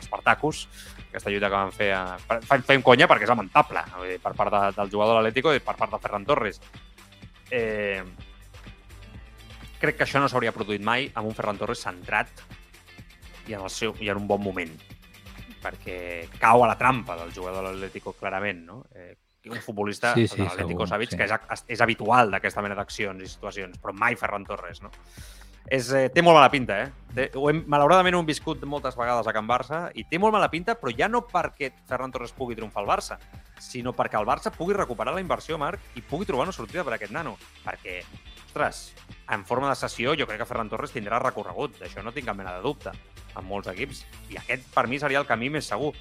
Spartacus, aquesta lluita que van fer... A... Fem conya perquè és lamentable dir, per part de, del jugador de l'Atlético i per part de Ferran Torres eh, crec que això no s'hauria produït mai amb un Ferran Torres centrat i en, el seu, i en un bon moment perquè cau a la trampa del jugador de l'Atlético clarament, no? Eh, un futbolista sí, sí, de l'Atlético Savic sí. que és, és habitual d'aquesta mena d'accions i situacions, però mai Ferran Torres, no? És, eh, té molt mala pinta, eh? Té, ho hem, malauradament ho hem viscut moltes vegades a Can Barça i té molt mala pinta, però ja no perquè Ferran Torres pugui triomfar al Barça, sinó perquè el Barça pugui recuperar la inversió, Marc, i pugui trobar una sortida per aquest nano. Perquè, ostres, en forma de sessió jo crec que Ferran Torres tindrà recorregut, d'això no tinc cap mena de dubte, en molts equips. I aquest, per mi, seria el camí més segur.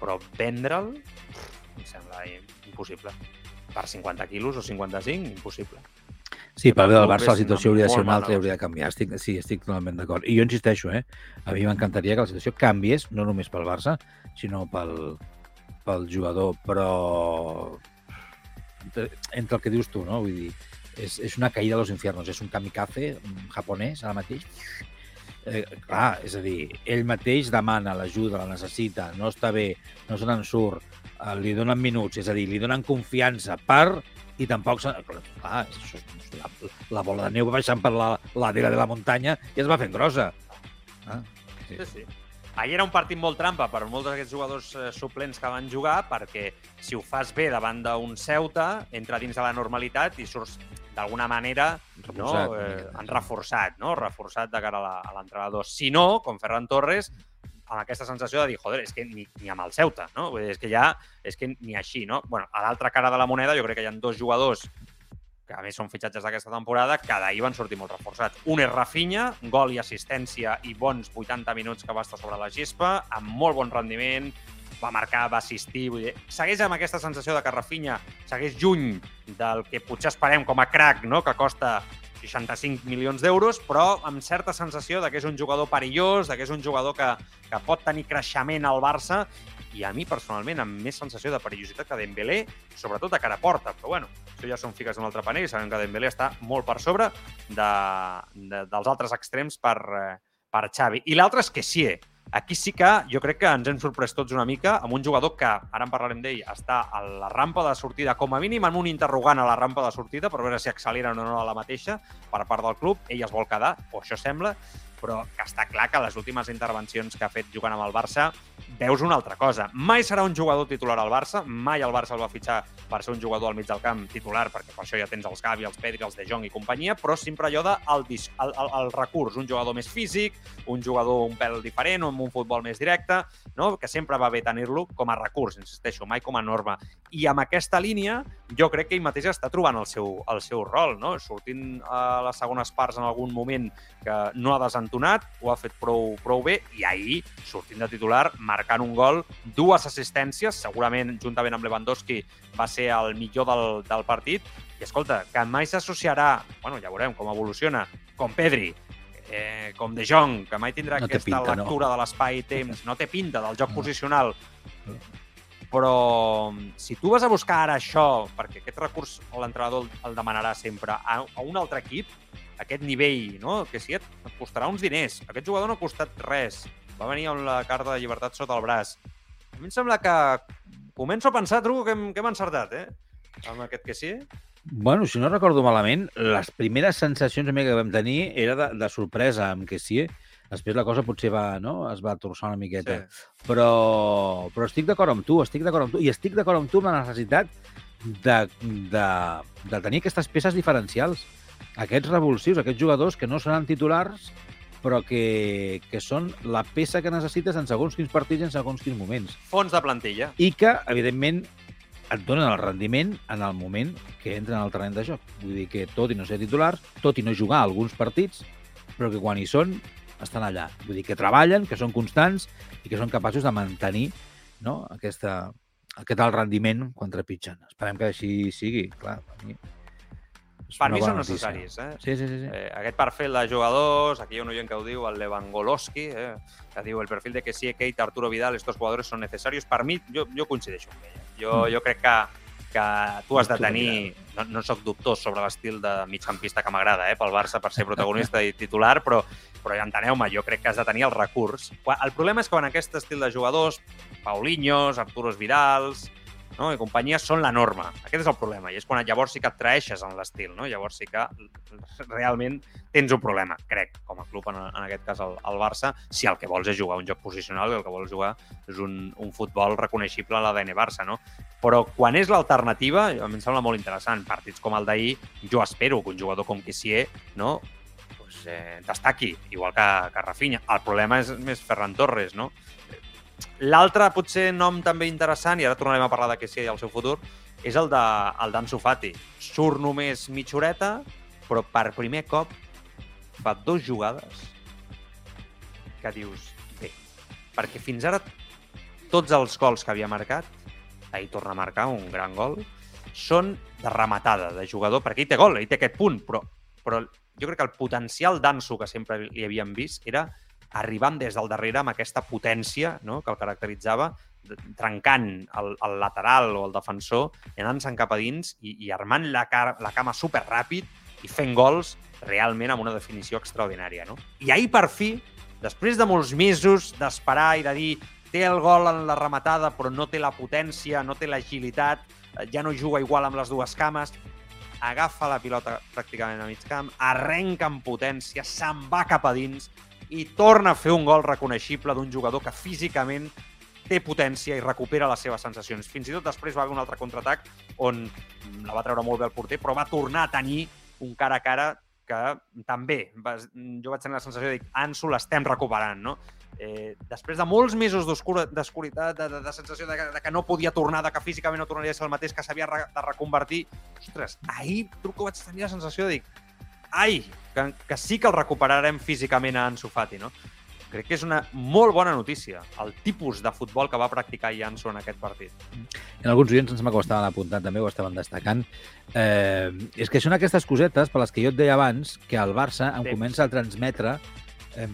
Però vendre'l, em sembla impossible. Per 50 quilos o 55, impossible. Sí, pel bé del Barça la situació hauria de ser una altra i hauria de canviar. Estic, sí, estic totalment d'acord. I jo insisteixo, eh? a mi m'encantaria que la situació canviés, no només pel Barça, sinó pel, pel jugador, però entre, entre el que dius tu, no? Vull dir, és, és una caïda a los infiernos, és un kamikaze japonès ara mateix. Eh, clar, és a dir, ell mateix demana l'ajuda, la necessita, no està bé, no se n'en surt, eh, li donen minuts, és a dir, li donen confiança per i tampoc... Clar, això, la, la bola de neu va baixant per la ladera de la muntanya i es va fent grossa. Ah, sí. sí, sí. Ahir era un partit molt trampa per molts d'aquests jugadors eh, suplents que van jugar, perquè si ho fas bé davant d'un Ceuta, entra dins de la normalitat i surts d'alguna manera no, eh, han reforçat, no? reforçat de cara a l'entrenador. Si no, com Ferran Torres, amb aquesta sensació de dir, joder, és que ni, ni amb el Ceuta, no? Vull dir, és que ja, és que ni així, no? bueno, a l'altra cara de la moneda jo crec que hi ha dos jugadors que a més són fitxatges d'aquesta temporada, que d'ahir van sortir molt reforçats. Un és Rafinha, gol i assistència i bons 80 minuts que va estar sobre la gespa, amb molt bon rendiment, va marcar, va assistir... Vull dir, segueix amb aquesta sensació de que Rafinha segueix lluny del que potser esperem com a crack, no? que costa 65 milions d'euros, però amb certa sensació de que és un jugador perillós, de que és un jugador que, que pot tenir creixement al Barça i a mi, personalment, amb més sensació de perillositat que Dembélé, sobretot de cara a porta. Però, bueno, això ja són fiques d'un altre panell. Sabem que Dembélé està molt per sobre de, de, dels altres extrems per, eh, per Xavi. I l'altre és que sí, Aquí sí que jo crec que ens hem sorprès tots una mica amb un jugador que, ara en parlarem d'ell, està a la rampa de sortida, com a mínim amb un interrogant a la rampa de sortida per veure si acceleren o no a la mateixa per part del club. Ell es vol quedar, o això sembla, però que està clar que les últimes intervencions que ha fet jugant amb el Barça veus una altra cosa. Mai serà un jugador titular al Barça, mai el Barça el va fitxar per ser un jugador al mig del camp titular, perquè per això ja tens els Gavi, els Pedri, els De Jong i companyia, però sempre allò de el, el, el, recurs, un jugador més físic, un jugador un pèl diferent, amb un futbol més directe, no? que sempre va bé tenir-lo com a recurs, insisteixo, mai com a norma. I amb aquesta línia, jo crec que ell mateix està trobant el seu, el seu rol, no? sortint a les segones parts en algun moment que no ha desentonat entonat, ho ha fet prou, prou bé i ahir, sortint de titular, marcant un gol, dues assistències, segurament juntament amb Lewandowski va ser el millor del, del partit. I escolta, que mai s'associarà, bueno, ja veurem com evoluciona, com Pedri, eh, com De Jong, que mai tindrà no aquesta pinta, lectura no. de l'espai i temps, no té pinta del joc no. posicional, però si tu vas a buscar ara això, perquè aquest recurs l'entrenador el demanarà sempre a, a un altre equip, aquest nivell, no? que sí, et costarà uns diners. Aquest jugador no ha costat res. Va venir amb la carta de llibertat sota el braç. A mi em sembla que començo a pensar, Truco, que hem, que hem encertat, eh? Amb aquest que sí. Bueno, si no recordo malament, les primeres sensacions que vam tenir era de, de sorpresa amb que sí. Després la cosa potser va, no? es va torçar una miqueta. Sí. Però, però estic d'acord amb tu, estic d'acord amb tu. I estic d'acord amb tu amb la necessitat de, de, de tenir aquestes peces diferencials aquests revulsius, aquests jugadors que no seran titulars, però que, que són la peça que necessites en segons quins partits i en segons quins moments. Fons de plantilla. I que, evidentment, et donen el rendiment en el moment que entren al terreny de joc. Vull dir que tot i no ser titulars, tot i no jugar alguns partits, però que quan hi són estan allà. Vull dir que treballen, que són constants i que són capaços de mantenir no, aquesta, aquest alt rendiment quan trepitgen. Esperem que així sigui, clar. Per mi, Per mi són necessaris. Eh? Sí, sí, sí. sí. Eh, aquest perfil de jugadors, aquí hi ha un oient que ho diu, el Lewandowski, eh, que diu el perfil de que sí, Keita, Arturo Vidal, estos jugadores son necesarios. Per mi, jo, jo coincideixo amb ell. Jo, Mm. jo crec que, que tu has de tenir... No, no sóc dubtós sobre l'estil de migcampista que m'agrada eh, pel Barça per ser protagonista i titular, però, però enteneu-me, jo crec que has de tenir el recurs. El problema és que quan aquest estil de jugadors, Paulinhos, Arturos Vidals, no? i companyia són la norma. Aquest és el problema. I és quan llavors sí que et traeixes en l'estil. No? Llavors sí que realment tens un problema, crec, com a club, en, en aquest cas el, el Barça, si el que vols és jugar un joc posicional i el que vols jugar és un, un futbol reconeixible a l'ADN Barça. No? Però quan és l'alternativa, a mi em sembla molt interessant. Partits com el d'ahir, jo espero que un jugador com Kissier no? pues, eh, destaqui, igual que, que Rafinha. El problema és més Ferran Torres, no? L'altre, potser, nom també interessant, i ara tornarem a parlar de Kessie i el seu futur, és el de el Fati. Surt només mitja horeta, però per primer cop fa dos jugades que dius, bé, perquè fins ara tots els gols que havia marcat, ahir torna a marcar un gran gol, són de rematada, de jugador, perquè ell té gol, ell té aquest punt, però, però jo crec que el potencial d'Ansu que sempre li havíem vist era arribant des del darrere amb aquesta potència no? que el caracteritzava, trencant el, el lateral o el defensor anant-se'n cap a dins i, i armant la, cara, la cama super ràpid i fent gols realment amb una definició extraordinària. No? I ahir, per fi, després de molts mesos d'esperar i de dir té el gol en la rematada però no té la potència, no té l'agilitat, eh, ja no juga igual amb les dues cames, agafa la pilota pràcticament a mig camp, arrenca amb potència, se'n va cap a dins i torna a fer un gol reconeixible d'un jugador que físicament té potència i recupera les seves sensacions. Fins i tot després va haver un altre contraatac on la va treure molt bé el porter, però va tornar a tenir un cara a cara que també va, jo vaig tenir la sensació de dir, Ansu l'estem recuperant, no? Eh, després de molts mesos d'oscuritat, de, de, de sensació de, de que no podia tornar, de que físicament no tornaria a ser el mateix, que s'havia de reconvertir, ostres, ahir truco vaig tenir la sensació de dir, ai, que, que sí que el recuperarem físicament a Ansu Fati, no? Crec que és una molt bona notícia, el tipus de futbol que va practicar Ansu en aquest partit. En alguns oients em sembla que ho estaven apuntant també, ho estaven destacant. Eh, és que són aquestes cosetes per les que jo et deia abans que el Barça em Temps. comença a transmetre eh,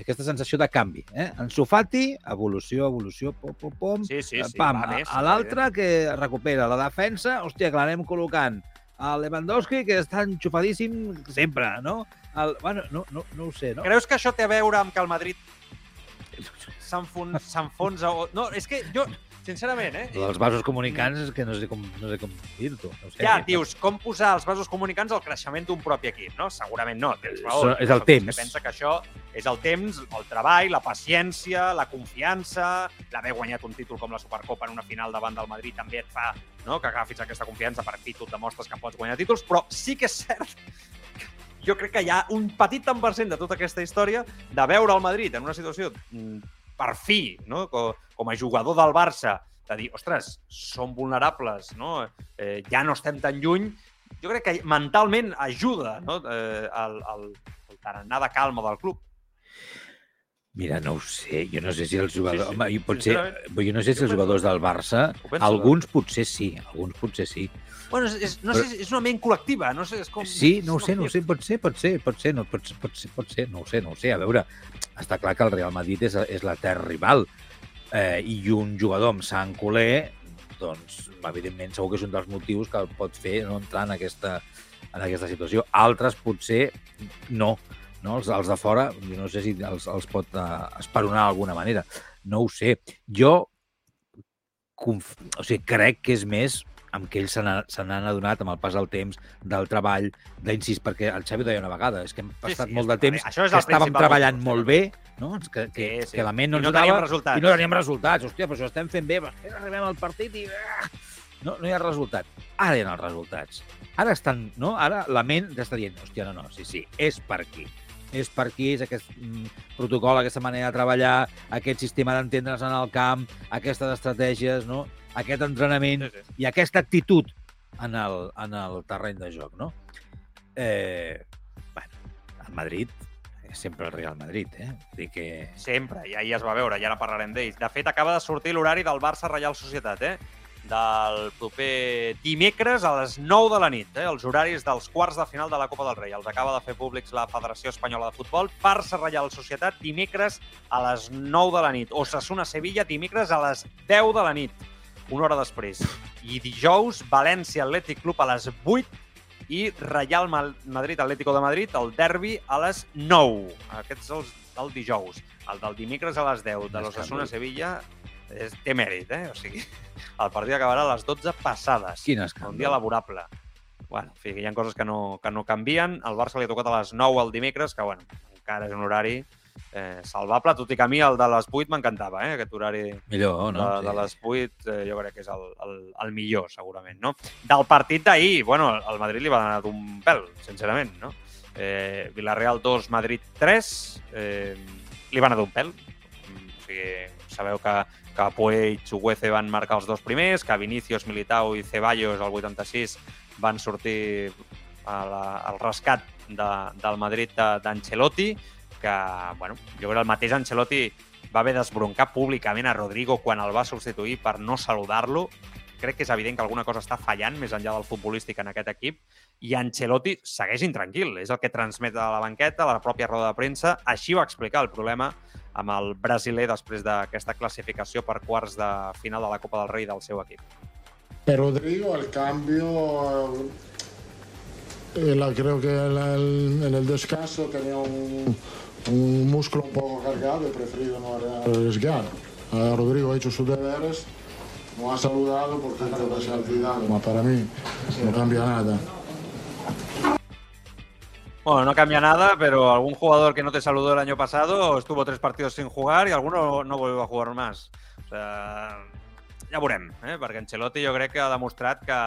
aquesta sensació de canvi. Eh? En Sofati, evolució, evolució, pom, pom, pom, Sí, sí, sí. pam, a, l'altre que recupera la defensa, hòstia, que l'anem col·locant. A Lewandowski, que està enxufadíssim sempre, no? El, bueno, no, no, no ho sé, no? Creus que això té a veure amb que el Madrid s'enfon- s'enfonsa o... No, és que jo, sincerament, eh? Els vasos comunicants és que no sé com, no sé com dir-t'ho. No sé. Ja, dius, com posar els vasos comunicants al creixement d'un propi equip, no? Segurament no, tens raó. Això és el temps. Que pensa que això és el temps, el treball, la paciència, la confiança, l'haver guanyat un títol com la Supercopa en una final davant del Madrid també et fa no, que agafis aquesta confiança per fi tu et demostres que pots guanyar títols, però sí que és cert jo crec que hi ha un petit tant per cent de tota aquesta història de veure el Madrid en una situació mm, per fi, no? com, com a jugador del Barça, de dir, ostres, som vulnerables, no? eh, ja no estem tan lluny, jo crec que mentalment ajuda no? eh, el, el, el tarannà de calma del club. Mira, no ho sé. Jo no sé si els jugadors... Sí, sí. Home, potser, jo no sé si els jugadors del Barça... Penso, Alguns potser sí, alguns potser sí. Bueno, és, és, no sé, és una ment col·lectiva, no sé, és com... Sí, no ho sé, no ho sé, pot ser, pot ser, pot ser, no, pot, pot, ser, pot ser, no ho sé, no ho sé. A veure, està clar que el Real Madrid és, és la terra rival eh, i un jugador amb sang culer, doncs, evidentment, segur que és un dels motius que el pot fer no entrar en aquesta, en aquesta situació. Altres, potser, no. no? Els, els de fora, jo no sé si els, els pot uh, esperonar d'alguna manera. No ho sé. Jo conf... o sigui, crec que és més amb què ells se n'ha- se n'han adonat amb el pas del temps, del treball, d'insist, perquè el Xavi ho deia una vegada, és que hem passat sí, molt és- de temps això és que estàvem treballant molt bé, no? que, que, Sí, sí. que la ment no I no ens dava resultats. i no teníem resultats. Hòstia, però això estem fent bé, però arribem al partit i... ah, No, no hi ha resultat. Ara hi ha els resultats. Ara estan, no? Ara la ment està dient, hòstia, no, no, sí, sí, és per aquí. és per aquí, és aquest mm, protocol, aquesta manera de treballar, aquest sistema d'entendre's en el camp, aquestes estratègies, no? Aquest entrenament Sí, sí. i aquesta actitud en el, en el terreny de joc. No? Eh, bueno, el Madrid sempre el Real Madrid, eh? Vull dir que... Sempre, i ahir es va veure, i ara parlarem d'ells. De fet, acaba de sortir l'horari del Barça Reial Societat, eh? del proper dimecres a les 9 de la nit, eh? els horaris dels quarts de final de la Copa del Rei. Els acaba de fer públics la Federació Espanyola de Futbol. Barça Reial Societat dimecres a les 9 de la nit. Osasuna Sevilla dimecres a les 10 de la nit, una hora després. I dijous València Atlètic Club a les 8 i Real Madrid Atlético de Madrid, el derbi a les 9. Aquests els del dijous. El del dimecres a les 10 de l'Osasuna Sevilla és, té mèrit, eh? O sigui, el partit acabarà a les 12 passades. Quin Un escàndol. dia laborable. Bueno, en fi, hi ha coses que no, que no canvien. El Barça li ha tocat a les 9 el dimecres, que, bueno, encara és un horari eh, salvable, tot i que a mi el de les 8 m'encantava, eh? aquest horari Millor, no? de, de les 8 eh, jo crec que és el, el, el millor, segurament. No? Del partit d'ahir, bueno, el Madrid li va anar d'un pèl, sincerament. No? Eh, Villarreal 2, Madrid 3, eh, li va anar d'un pèl. O sigui, sabeu que, que Puig i Huece van marcar els dos primers, que Vinicius, Militao i Ceballos al 86 van sortir a la, al rescat de, del Madrid de- d'Ancelotti, que, bueno, jo crec el mateix Ancelotti va haver d'esbroncar públicament a Rodrigo quan el va substituir per no saludar-lo. Crec que és evident que alguna cosa està fallant més enllà del futbolístic en aquest equip i Ancelotti segueix intranquil. És el que transmet a la banqueta, a la pròpia roda de premsa. Així va explicar el problema amb el brasiler després d'aquesta classificació per quarts de final de la Copa del Rei del seu equip. Eh, Rodrigo, al cambio, eh, la- creo que en el, en el descanso tenía un, un músculo un poco cargado he preferido no arriesgar. Eh, Rodrigo ha hecho sus deberes, no ha saludado porque ha olvidado, pero para mí no cambia nada. Bueno, no cambia nada, pero algún jugador que no te saludó el año pasado estuvo tres partidos sin jugar y alguno no volvió a jugar más. O sea, ja veurem, eh? perquè Ancelotti jo crec que ha demostrat que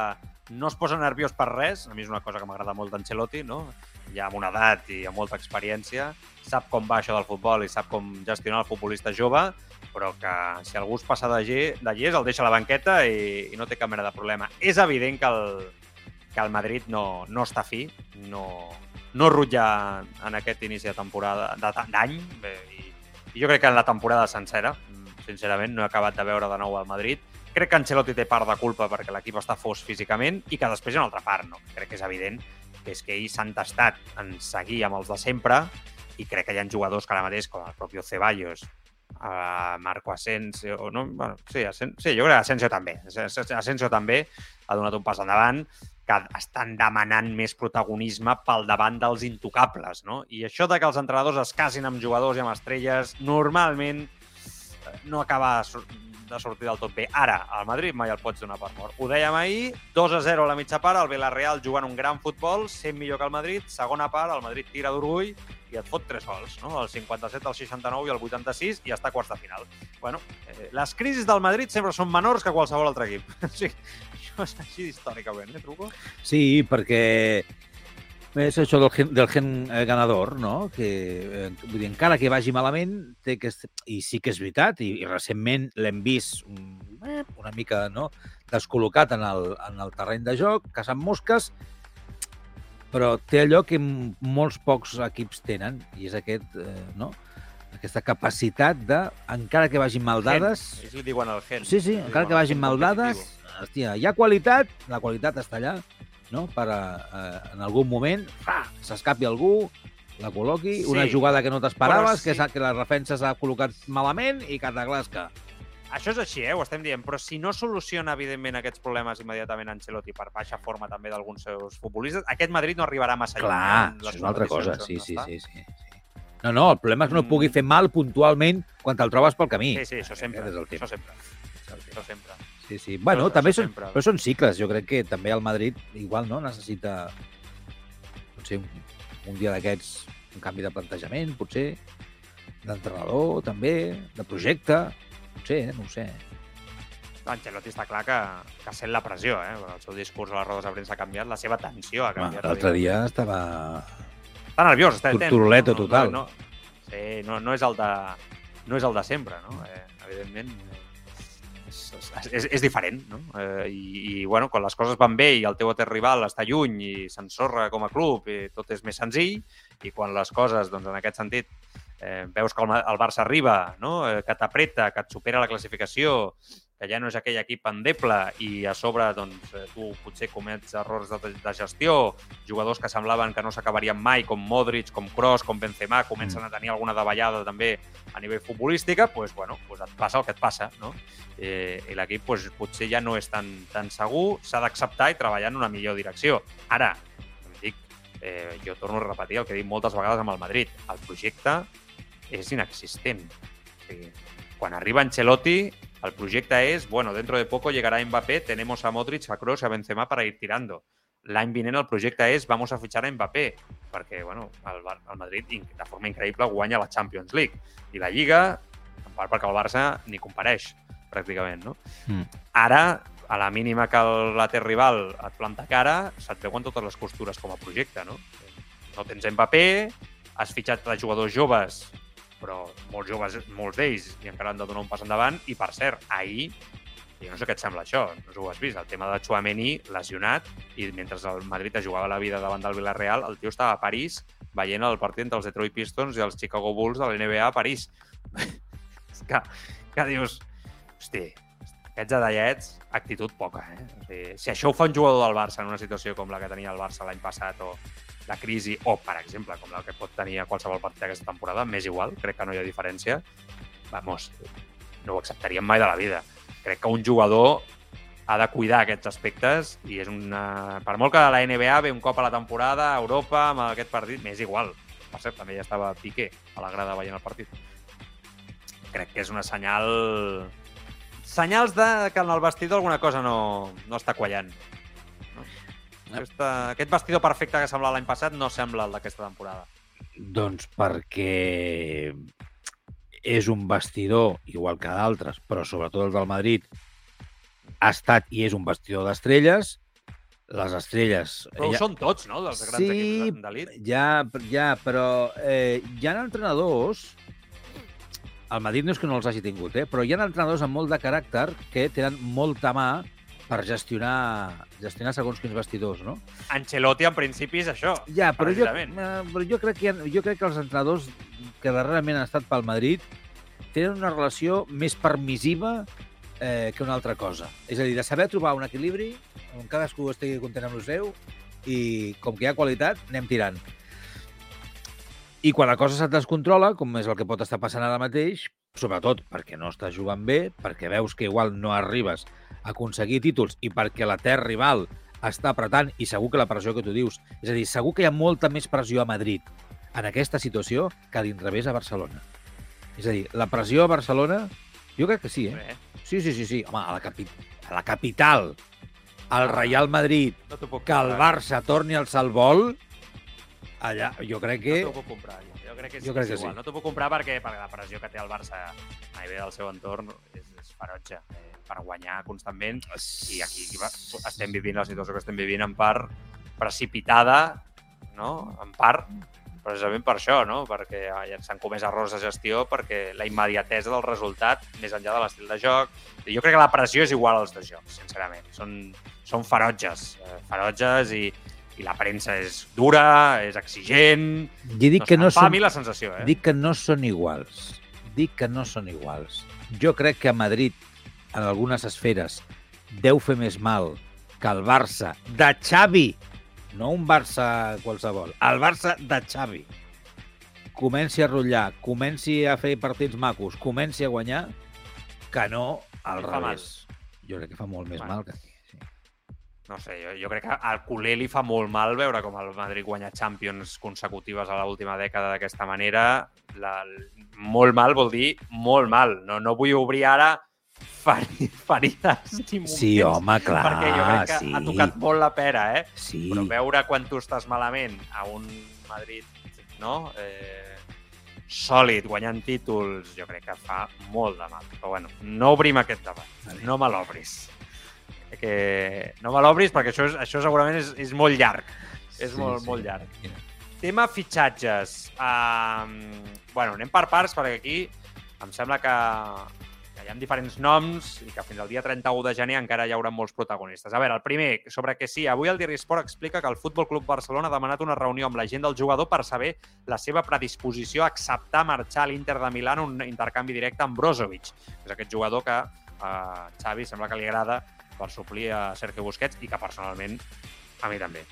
no es posa nerviós per res, a mi és una cosa que m'agrada molt d'Ancelotti, no? Ja amb una edat i amb molta experiència, sap com va això del futbol i sap com gestionar el futbolista jove, però que si algú es passa d'allí, d'allí el deixa a la banqueta i, i no té cap mena de problema. És evident que el, que el Madrid no, no està fi, no, no rutlla en aquest inici de temporada d'any i, i jo crec que en la temporada sencera, sincerament, no he acabat de veure de nou el Madrid. Crec que Ancelotti té part de culpa perquè l'equip està fos físicament i que després hi ha una altra part, no? Crec que és evident que és que ells s'han tastat en seguir amb els de sempre i crec que hi ha jugadors que ara mateix, com el propi Ceballos, uh, Marco Asensio, no? bueno, sí, Asen sí, jo crec que Asensio també. Asensio també ha donat un pas endavant que estan demanant més protagonisme pel davant dels intocables, no? I això de que els entrenadors es casin amb jugadors i amb estrelles, normalment eh, no acaba de sortir del tot bé. Ara, al Madrid mai el pots donar per mort. Ho dèiem ahir, 2 a 0 a la mitja part, el Villarreal jugant un gran futbol, sent millor que el Madrid, segona part, el Madrid tira d'orgull i et fot tres gols, no? El 57, el 69 i el 86 i està a quarts de final. Bueno, eh, les crisis del Madrid sempre són menors que qualsevol altre equip. Sigui, això és així històricament, eh, Truco? Sí, perquè és això del gen, del gen eh, ganador, no? Que, eh, vull dir, encara que vagi malament, té que... I sí que és veritat, i, i recentment l'hem vist mm, eh, una mica no? descol·locat en el, en el terreny de joc, caçant mosques, però té allò que molts pocs equips tenen, i és aquest, eh, no? aquesta capacitat de, encara que vagin mal dades, Ells li diuen el gen. Sí, sí, encara que vagin gen mal dades, hòstia, hi ha qualitat, la qualitat està allà, no? per a, eh, en algun moment s'escapi algú, la col·loqui, Sí, una jugada que no t'esperaves, que, sí. s'ha- que la defensa s'ha col·locat malament i que t'aglasca. Això és així, eh? ho estem dient, però si no soluciona, evidentment, aquests problemes immediatament Ancelotti per baixa forma també d'alguns seus futbolistes, aquest Madrid no arribarà massa Clar, lluny. en les això és una altra cosa, sí, on sí, sí, sí, sí. No, no, el problema és que no pugui Mm. fer mal puntualment quan te'l trobes pel camí. Sí, sí, això sempre. Aquest és el tema. Això sempre. Això sempre. Sí, sí. Bueno, també són, sempre. però són cicles. Jo crec que també el Madrid igual no necessita potser un, un dia d'aquests un canvi de plantejament, potser d'entrenador també, de projecte, potser, eh? no ho sé. Ancelotti està clar que, que sent la pressió, eh? El seu discurs a les rodes de premsa ha canviat, la seva tensió ha canviat. L'altre dia estava està nerviós, està intent. Turuleta total. No, no, sí, no, no, és el de, no és el de sempre, no? Eh, evidentment, és, és, diferent, no? Eh, i, I, bueno, quan les coses van bé i el teu altre rival està lluny i s'ensorra com a club i tot és més senzill, i quan les coses, doncs, en aquest sentit, eh, veus que el, el Barça arriba, no? eh, que t'apreta, que et supera la classificació, que ja no és aquell equip endeble i a sobre doncs, eh, tu potser comets errors de, de gestió, jugadors que semblaven que no s'acabarien mai, com Modric, com Kroos, com Benzema, comencen a tenir alguna davallada també a nivell futbolística, doncs, bueno, doncs et passa el que et passa, no? Eh, I l'equip doncs, potser ja no és tan, tan segur, s'ha d'acceptar i treballar en una millor direcció. Ara, em dic, eh, jo torno a repetir el que he dit moltes vegades amb el Madrid, el projecte és inexistent. O sigui, quan arriba Ancelotti, el projecte és, bueno, dentro de poco llegará Mbappé, tenemos a Modric, a Kroos, a Benzema para ir tirando. L'any vinent el projecte és vamos a fichar a Mbappé, perquè bueno, el, el Madrid de forma increïble guanya la Champions League i la Lliga, en part perquè el Barça ni compareix, pràcticament, no? Mm. Ara, a la mínima que el later rival et planta cara, se't veuen totes les costures com a projecte, no? No tens Mbappé, has fitxat de jugadors joves, però molts joves, molts d'ells, i encara han de donar un pas endavant, i per cert, ahir, jo no sé què et sembla això, no ho has vist, el tema de Chouameni lesionat, i mentre el Madrid es jugava la vida davant del Villarreal, el tio estava a París veient el partit entre els Detroit Pistons i els Chicago Bulls de la NBA a París. És que, que dius, hosti, aquests adallets, actitud poca, eh? O sigui, si això ho fa un jugador del Barça en una situació com la que tenia el Barça l'any passat o la crisi, o, per exemple, com la que pot tenir a qualsevol partit d'aquesta temporada, m'és igual, crec que no hi ha diferència, vamos, no ho acceptaríem mai de la vida. Crec que un jugador ha de cuidar aquests aspectes i és una... Per molt que la NBA ve un cop a la temporada, a Europa, amb aquest partit, m'és igual. Per cert, també ja estava Piqué a la grada veient el partit. Crec que és una senyal... Senyals de que en el vestidor alguna cosa no, no està quallant. Aquesta, aquest vestidor perfecte que semblava l'any passat no sembla el d'aquesta temporada. Doncs perquè és un vestidor, igual que d'altres, però sobretot el del Madrid, ha estat i és un vestidor d'estrelles. Les estrelles... Però ho són tots, no?, dels grans sí, equips d'elit. Ja, ja, però eh, hi ha entrenadors... El Madrid no és que no els hagi tingut, eh? però hi ha entrenadors amb molt de caràcter que tenen molta mà per gestionar, gestionar segons quins vestidors, no? Ancelotti, en principi, és això. Ja, però jo, eh, però jo, crec que jo crec que els entrenadors que darrerament han estat pel Madrid tenen una relació més permissiva eh, que una altra cosa. És a dir, de saber trobar un equilibri on cadascú estigui content amb el seu i com que hi ha qualitat, anem tirant. I quan la cosa se't descontrola, com és el que pot estar passant ara mateix, sobretot perquè no estàs jugant bé, perquè veus que igual no arribes a aconseguir títols i perquè la terra rival està apretant i segur que la pressió que tu dius, és a dir, segur que hi ha molta més pressió a Madrid en aquesta situació que a l'inrevés a Barcelona. És a dir, la pressió a Barcelona, jo crec que sí, eh? Sí, sí, sí, sí. Home, a la, capi a la capital, al Real Madrid, no que el. Barça torni al salvol, allà jo crec que... No jo. Jo crec que, Jo sí, crec és que igual. sí. No t'ho puc comprar perquè, perquè la pressió que té el Barça a nivell del seu entorn és, és ferotge eh, per guanyar constantment i aquí va- estem vivint la situació que estem vivint en part precipitada, no? En part precisament per això, no? Perquè ja s'han comès errors de gestió perquè la immediatesa del resultat, més enllà de l'estil de joc... Jo crec que la pressió és igual als dos jocs, sincerament. Són, són ferotges, eh, ferotges i, i la premsa és dura, és exigent... Jo dic que no em fa són... a mi la sensació, eh? Dic que no són iguals. Dic que no són iguals. Jo crec que a Madrid, en algunes esferes, deu fer més mal que el Barça de Xavi, no un Barça qualsevol, el Barça de Xavi, comenci a rotllar, comenci a fer partits macos, comenci a guanyar, que no al Fa mal. revés. Jo crec que fa molt més Bueno. mal que. No sé, jo, jo crec que al culer li fa molt mal veure com el Madrid guanya Champions consecutives a l'última dècada d'aquesta manera. La, molt mal vol dir molt mal. No, no vull obrir ara feri, ferides ni moments. Sí, home, clar, perquè jo crec que sí. ha tocat molt la pera, eh? Sí. Però veure quan tu estàs malament a un Madrid no? eh, sòlid, guanyant títols, jo crec que fa molt de mal. Però bueno, no obrim aquest debat. No me l'obris. Que no me l'obris perquè això, és, això segurament és, és molt llarg. És Sí, molt, sí. molt llarg. Mira. tema fitxatges. Uh, bueno, anem per parts, perquè aquí em sembla que, que hi ha diferents noms i que fins al dia 31 de gener encara hi haurà molts protagonistes. A veure, el primer, sobre que sí, avui el Diari Esport explica que el Futbol Club Barcelona ha demanat una reunió amb la gent del jugador per saber la seva predisposició a acceptar marxar a l'Inter de Milà en un intercanvi directe amb Brozovic, que és aquest jugador que a Xavi sembla que li agrada per suplir a Sergio Busquets i que personalment a mi també.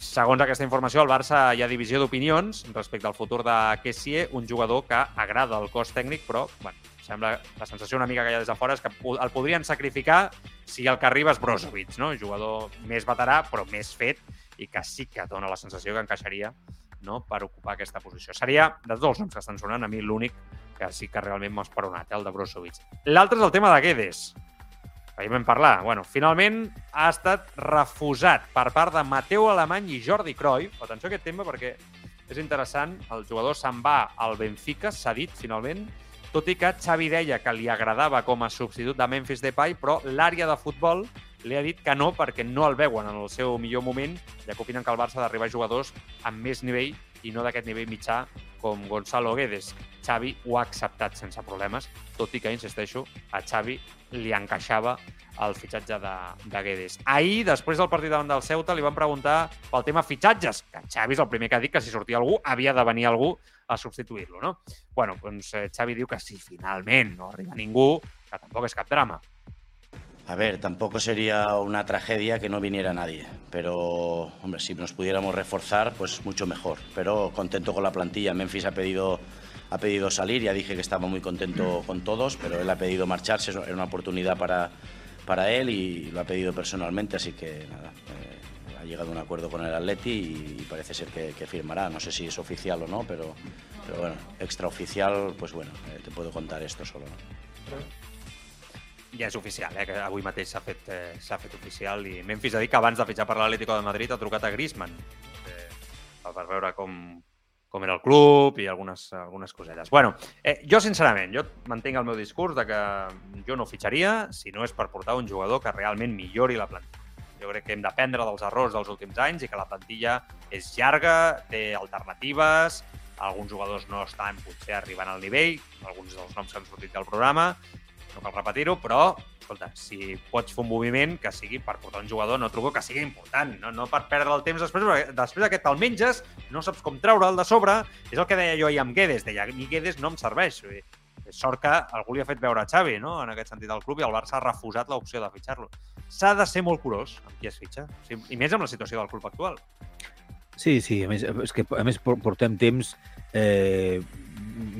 Segons aquesta informació, al Barça hi ha divisió d'opinions respecte al futur de Kessie, un jugador que agrada el cos tècnic, però bueno, sembla la sensació una mica que hi ha des de fora és que el podrien sacrificar si el que arriba és Brozovic, no? jugador més veterà, però més fet, i que sí que dona la sensació que encaixaria no? per ocupar aquesta posició. Seria, de tots els noms que estan sonant, a mi l'únic que sí que realment m'ha esperonat, eh, el de Brozovic. L'altre és el tema de Guedes. Ahir vam parlar. Bueno, finalment ha estat refusat per part de Mateu Alemany i Jordi Cruyff. Atenció a aquest tema perquè és interessant. El jugador se'n va al Benfica, s'ha dit finalment, tot i que Xavi deia que li agradava com a substitut de Memphis Depay, però l'àrea de futbol li ha dit que no perquè no el veuen en el seu millor moment, ja que opinen que el Barça ha d'arribar jugadors amb més nivell i no d'aquest nivell mitjà com Gonzalo Guedes. Xavi ho ha acceptat sense problemes, tot i que, insisteixo, a Xavi li encaixava el fitxatge de, de Guedes. Ahir, després del partit davant del Ceuta, li van preguntar pel tema fitxatges, que Xavi és el primer que ha dit que si sortia algú havia de venir algú a substituir-lo, no? Bueno, doncs eh, Xavi diu que si finalment no arriba ningú, que tampoc és cap drama. A ver, tampoco sería una tragedia que no viniera nadie, pero hombre, si nos pudiéramos reforzar, pues mucho mejor. Pero contento con la plantilla. Memphis ha pedido, ha pedido salir, ya dije que estaba muy contento con todos, pero él ha pedido marcharse, era una oportunidad para, para él y lo ha pedido personalmente, así que nada, eh, ha llegado a un acuerdo con el Atleti y, parece ser que, firmará. No sé si es oficial o no, pero, bueno, extraoficial, pues bueno, eh, te puedo contar esto solo. Ja és oficial, eh, que avui mateix s'ha fet, eh, fet oficial i Memphis ha dit que abans de fitxar per l'Atlético de Madrid ha trucat a Griezmann eh, per veure com, com era el club i algunes, algunes cosetes. Bueno, eh, jo sincerament, jo mantenc el meu discurs de que jo no fitxaria si no és per portar un jugador que realment millori la plantilla. Jo crec que hem d'aprendre dels errors dels últims anys i que la plantilla és llarga, té alternatives, alguns jugadors no estan potser arribant al nivell, alguns dels noms que han sortit del programa, no cal repetir-ho, però, escolta, si pots fer un moviment que sigui per portar un jugador, no trobo que sigui important, no, no per perdre el temps després, perquè després que te'l menges, no saps com treure'l de sobre, és el que deia jo ahir amb Guedes, deia, mi Guedes no em serveix, és sort que algú li ha fet veure a Xavi, no?, en aquest sentit del club, i el Barça ha refusat l'opció de fitxar-lo. S'ha de ser molt curós amb qui es fitxa, i més amb la situació del club actual. Sí, sí, a més, és que a més portem temps eh,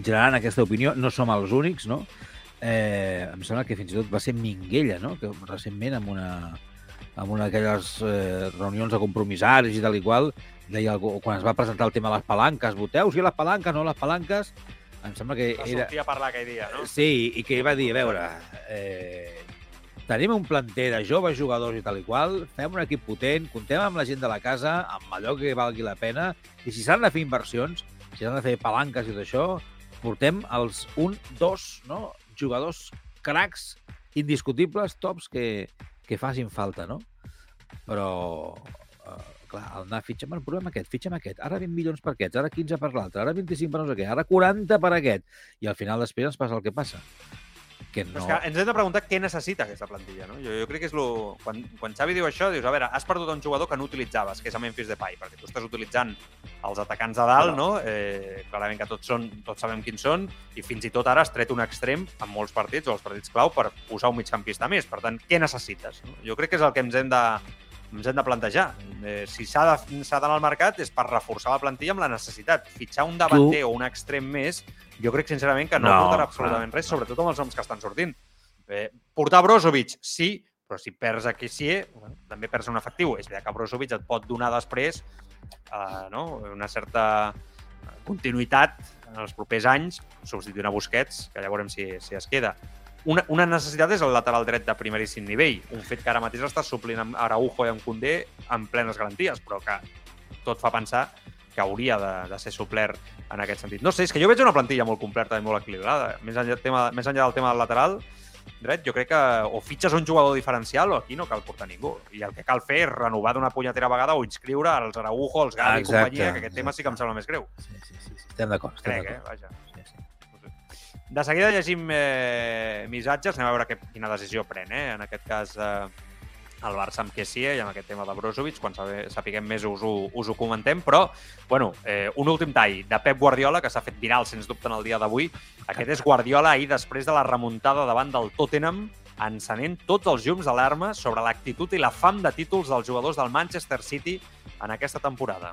generant aquesta opinió, no som els únics, no? Eh, em sembla que fins i tot va ser Minguella, no? que recentment amb una, amb una d'aquelles eh, reunions de compromissaris i tal i qual, deia algú, quan es va presentar el tema de les palanques, voteu si les palanques, no les palanques, em sembla que va era... sortir a parlar aquell dia, no? Sí, i que va dir, a veure, eh, tenim un planter de joves jugadors i tal i qual, fem un equip potent, contem amb la gent de la casa, amb allò que valgui la pena, i si s'han de fer inversions, si s'han de fer palanques i tot això, portem els un, dos, no? Jugadors cracs, indiscutibles, tops, que, que facin falta, no? Però, uh, clar, el anar fitxant, el problema aquest, fitxem aquest, ara 20 milions per aquests, ara 15 per l'altre, ara 25 per no sé què, ara 40 per aquest, i al final després ens passa el que passa que no... És que ens hem de preguntar què necessita aquesta plantilla, no? Jo, jo crec que és lo... Quan, quan Xavi diu això, dius, a veure, has perdut un jugador que no utilitzaves, que és a Memphis Depay, perquè tu estàs utilitzant els atacants de dalt, no? Eh, clarament que tots, són, tots sabem quins són, i fins i tot ara has tret un extrem en molts partits, o els partits clau, per posar un migcampista més. Per tant, què necessites? No? Jo crec que és el que ens hem de, ens hem de plantejar. Eh, si s'ha d'anar al mercat és per reforçar la plantilla amb la necessitat. Fitxar un davanter tu... o un extrem més jo crec sincerament que no, no portarà absolutament res, sobretot amb els noms que estan sortint. Eh, portar Brozovic, sí, però si perds a Kissier, bueno, també perds un efectiu. És veritat que Brozovic et pot donar després eh, no? una certa continuïtat en els propers anys, substituint a Busquets, que ja veurem si, si es queda. Una, una necessitat és el lateral dret de primeríssim nivell, un fet que ara mateix està suplint amb Araujo i amb Condé amb plenes garanties, però que tot fa pensar que hauria de, de ser suplert en aquest sentit. No sé, és que jo veig una plantilla molt completa i molt equilibrada. Més enllà, tema, més enllà del tema del lateral, dret, jo crec que o fitxes un jugador diferencial o aquí no cal portar ningú. I el que cal fer és renovar d'una punyetera vegada o inscriure els Araujo, els Gavi i Exacte, companyia, que aquest tema sí que em sembla més greu. Sí, sí, sí, sí. Estem d'acord. Crec, eh? Vaja. Sí, sí. De seguida llegim eh, missatges, anem a veure que, quina decisió pren, eh? En aquest cas, eh, el Barça amb Kessie i amb aquest tema de Brozovic, quan sapiguem més us ho, us ho comentem, però, bueno, eh, un últim tall de Pep Guardiola, que s'ha fet viral, sens dubte, en el dia d'avui. Aquest és Guardiola ahir després de la remuntada davant del Tottenham, encenent tots els llums d'alarma sobre l'actitud i la fam de títols dels jugadors del Manchester City en aquesta temporada.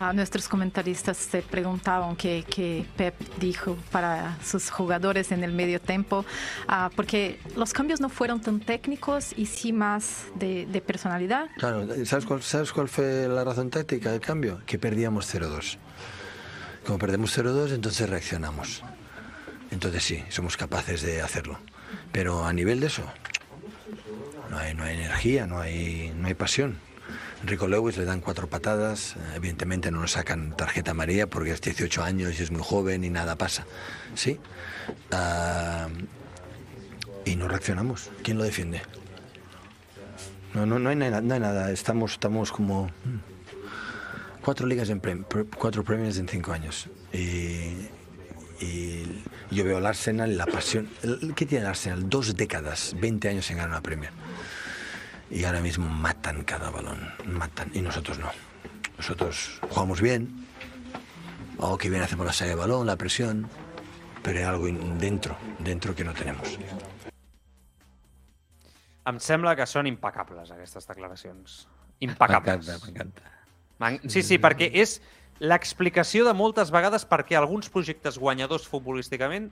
A nuestros comentaristas se preguntaban qué, qué Pep dijo para sus jugadores en el medio tiempo, ah, porque los cambios no fueron tan técnicos y sí más de, de personalidad. Claro, ¿sabes cuál, ¿sabes cuál fue la razón táctica del cambio? Que perdíamos 0-2. Como perdemos 0-2, entonces reaccionamos. Entonces sí, somos capaces de hacerlo. Pero a nivel de eso, no hay, no hay energía, no hay, no hay pasión. Rico Lewis le dan cuatro patadas, evidentemente no nos sacan tarjeta amarilla porque es 18 años y es muy joven y nada pasa. ¿Sí? Ah, y no reaccionamos. ¿Quién lo defiende? No, no, no, hay, nada, no hay nada. Estamos, estamos como mm, cuatro ligas en prem- pre- cuatro premios en cinco años. Y, y yo veo al Arsenal la pasión. ¿Qué tiene el Arsenal? Dos décadas, 20 años en ganar una Premier. Y ahora mismo matan cada balón, matan. Y nosotros no. Nosotros jugamos bien. O que bien hacemos la salida de balón, la presión. Pero hay algo dentro, dentro que no tenemos. Em sembla que són impecables, aquestes declaracions. Impecables. M'encanta, m'encanta. M'en- Sí, sí, perquè és l'explicació de moltes vegades perquè alguns projectes guanyadors futbolísticament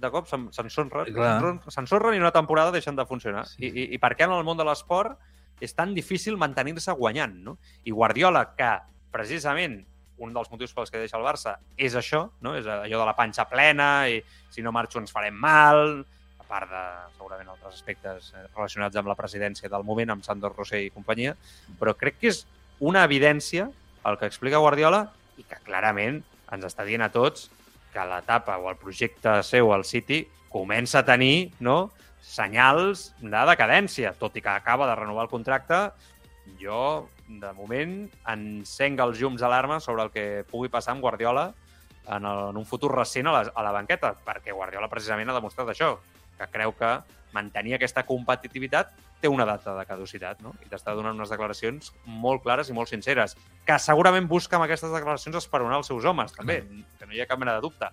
de cop se'n se s'ensorren i una temporada deixen de funcionar. I, i, I per què en el món de l'esport és tan difícil mantenir-se guanyant, no? I Guardiola, que precisament un dels motius pels que deixa el Barça és això, no? és allò de la panxa plena i si no marxo ens farem mal, a part de segurament altres aspectes eh, relacionats amb la presidència del moment, amb Sandor Rosé i companyia, però crec que és una evidència el que explica Guardiola i que clarament ens està dient a tots que l'etapa o el projecte seu al City comença a tenir no, senyals de decadència, tot i que acaba de renovar el contracte, jo, de moment, encenc els llums d'alarma sobre el que pugui passar amb Guardiola en, el, en un futur recent a la, a la banqueta, perquè Guardiola precisament ha demostrat això, que creu que mantenir aquesta competitivitat té una data de caducitat, no? I t'està donant unes declaracions molt clares i molt sinceres, que segurament busca amb aquestes declaracions esperonar els seus homes, també, que no hi ha cap mena de dubte.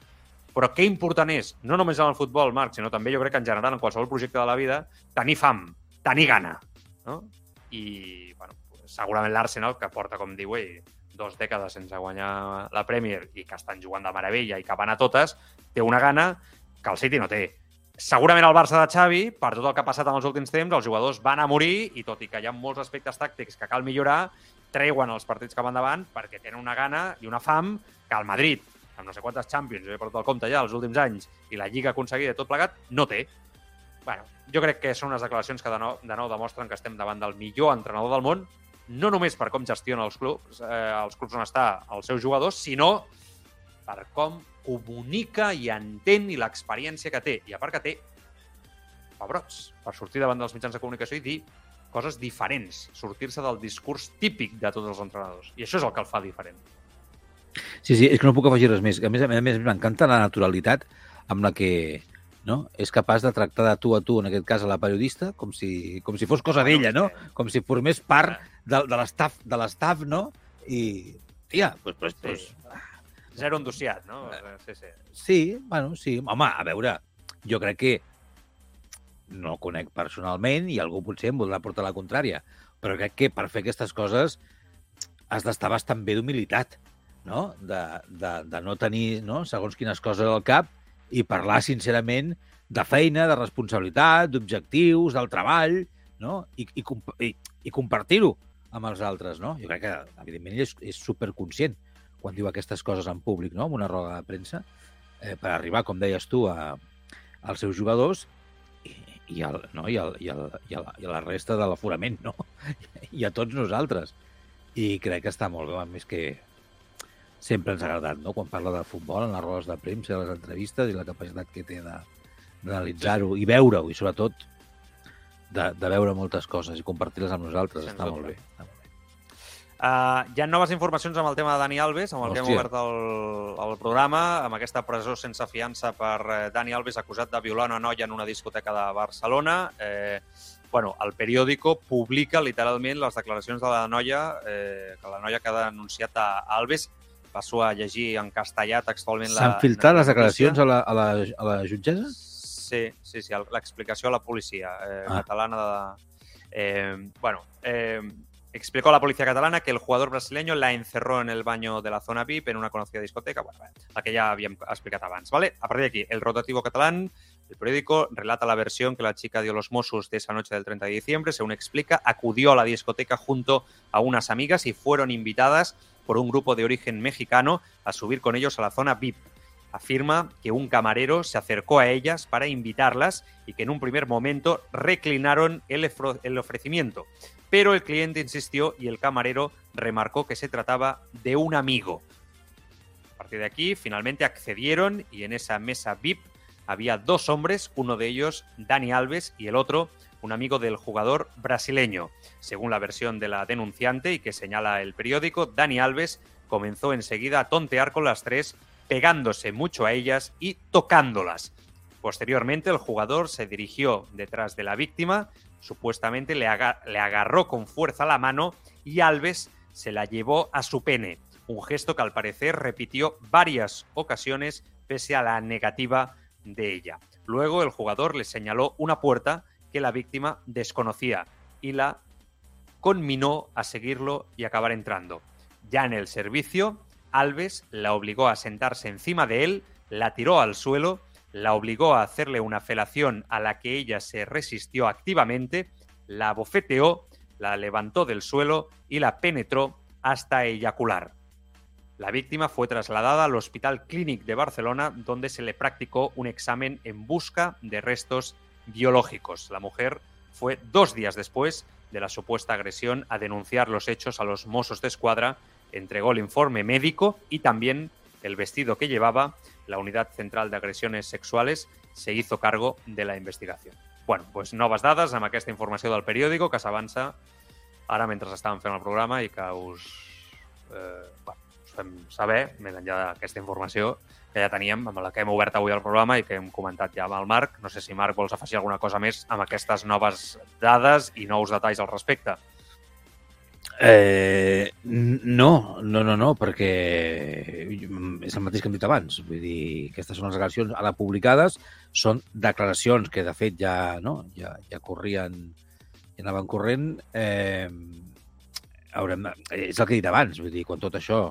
Però què important és, no només en el futbol, Marc, sinó també jo crec que en general, en qualsevol projecte de la vida, tenir fam, tenir gana, no? I, bueno, segurament l'Arsenal, que porta, com diu ell, dos dècades sense guanyar la Premier i que estan jugant de meravella i que van a totes, té una gana que el City no té. Segurament el Barça de Xavi, per tot el que ha passat en els últims temps, els jugadors van a morir i tot i que hi ha molts aspectes tàctics que cal millorar, treuen els partits que van davant perquè tenen una gana i una fam que el Madrid, amb no sé quantes Champions, jo he portat el compte ja els últims anys, i la Lliga aconseguida tot plegat, no té. bueno, jo crec que són unes declaracions que de nou, de nou demostren que estem davant del millor entrenador del món, no només per com gestiona els clubs, eh, els clubs on està els seus jugadors, sinó per com comunica i entén i l'experiència que té. I a part que té pebrots per sortir davant dels mitjans de comunicació i dir coses diferents, sortir-se del discurs típic de tots els entrenadors. I això és el que el fa diferent. Sí, sí, és que no puc afegir res més. A més, a més, m'encanta la naturalitat amb la que no? és capaç de tractar de tu a tu, en aquest cas a la periodista, com si, com si fos cosa d'ella, no? Com si formés part de, de l'estaf, de l'estaf, no? I, tia, pues, pues, pues, Zero endossiat, no? Sí, sí. Sí, bueno, sí. Home, a veure, jo crec que no el conec personalment i algú potser em voldrà portar la contrària, però crec que per fer aquestes coses has d'estar bastant bé d'humilitat, no? De, de, de no tenir no? segons quines coses al cap i parlar sincerament de feina, de responsabilitat, d'objectius, del treball, no? I, i, i, i compartir-ho amb els altres, no? Jo crec que, evidentment, ell és, és superconscient quan diu aquestes coses en públic, no? en una roda de premsa, eh, per arribar, com deies tu, a, als seus jugadors i, i, al, no? I, al, i, al, i, a la, i a la resta de l'aforament, no? I a tots nosaltres. I crec que està molt bé, a més que sempre ens ha agradat, no? Quan parla de futbol, en les rodes de premsa, les entrevistes i la capacitat que té de, d'analitzar-ho i veure-ho, i sobretot de, de veure moltes coses i compartir-les amb nosaltres. Està dubte. molt bé. Uh, hi ha noves informacions amb el tema de Dani Alves, amb el que hem Hòstia. obert el, el programa, amb aquesta presó sense fiança per eh, Dani Alves acusat de violar una noia en una discoteca de Barcelona. Eh, bueno, el periòdico publica literalment les declaracions de la noia, eh, que la noia que ha denunciat a Alves. Passo a llegir en castellà textualment. S'han filtrat les declaracions a la, a la, a la jutgessa? Sí, sí, sí, l'explicació a la policia eh, Ah. catalana de... Eh, bueno, eh, explicó a la policía catalana que el jugador brasileño la encerró en el baño de la zona VIP en una conocida discoteca, bueno, la que ya habíamos explicado antes, ¿vale? A partir de aquí, el rotativo catalán, el periódico relata la versión que la chica dio los Mossos de esa noche del 30 de diciembre, según explica, acudió a la discoteca junto a unas amigas y fueron invitadas por un grupo de origen mexicano a subir con ellos a la zona VIP afirma que un camarero se acercó a ellas para invitarlas y que en un primer momento reclinaron el ofrecimiento. Pero el cliente insistió y el camarero remarcó que se trataba de un amigo. A partir de aquí, finalmente accedieron y en esa mesa VIP había dos hombres, uno de ellos Dani Alves y el otro un amigo del jugador brasileño. Según la versión de la denunciante y que señala el periódico, Dani Alves comenzó enseguida a tontear con las tres, pegándose mucho a ellas y tocándolas. Posteriormente, el jugador se dirigió detrás de la víctima, supuestamente le, aga- le agarró con fuerza la mano y Alves se la llevó a su pene, un gesto que al parecer repitió varias ocasiones pese a la negativa de ella. Luego el jugador le señaló una puerta que la víctima desconocía y la conminó a seguirlo y acabar entrando. Ya en el servicio, Alves la obligó a sentarse encima de él, la tiró al suelo, la obligó a hacerle una felación a la que ella se resistió activamente, la bofeteó, la levantó del suelo y la penetró hasta eyacular. La víctima fue trasladada al Hospital Clínic de Barcelona, donde se le practicó un examen en busca de restos biológicos. La mujer fue dos días después de la supuesta agresión a denunciar los hechos a los Mossos de Escuadra, entregó el informe médico y también el vestido que llevaba. La Unidad Central de Agresiones Sexuales se hizo cargo de la investigació. Bueno, doncs noves dades amb aquesta informació del periòdico que s'avança ara mentre estàvem fent el programa i que us, eh, bueno, us fem saber, més enllà d'aquesta informació que ja teníem, amb la que hem obert avui el programa i que hem comentat ja amb el Marc. No sé si, Marc, vols afegir alguna cosa més amb aquestes noves dades i nous detalls al respecte. Eh, no, no, no, no, perquè és el mateix que hem dit abans. Vull dir, aquestes són les declaracions ara publicades, són declaracions que, de fet, ja, no, ja, ja corrien, ja anaven corrent. Eh, haurem és el que he dit abans, vull dir, quan tot això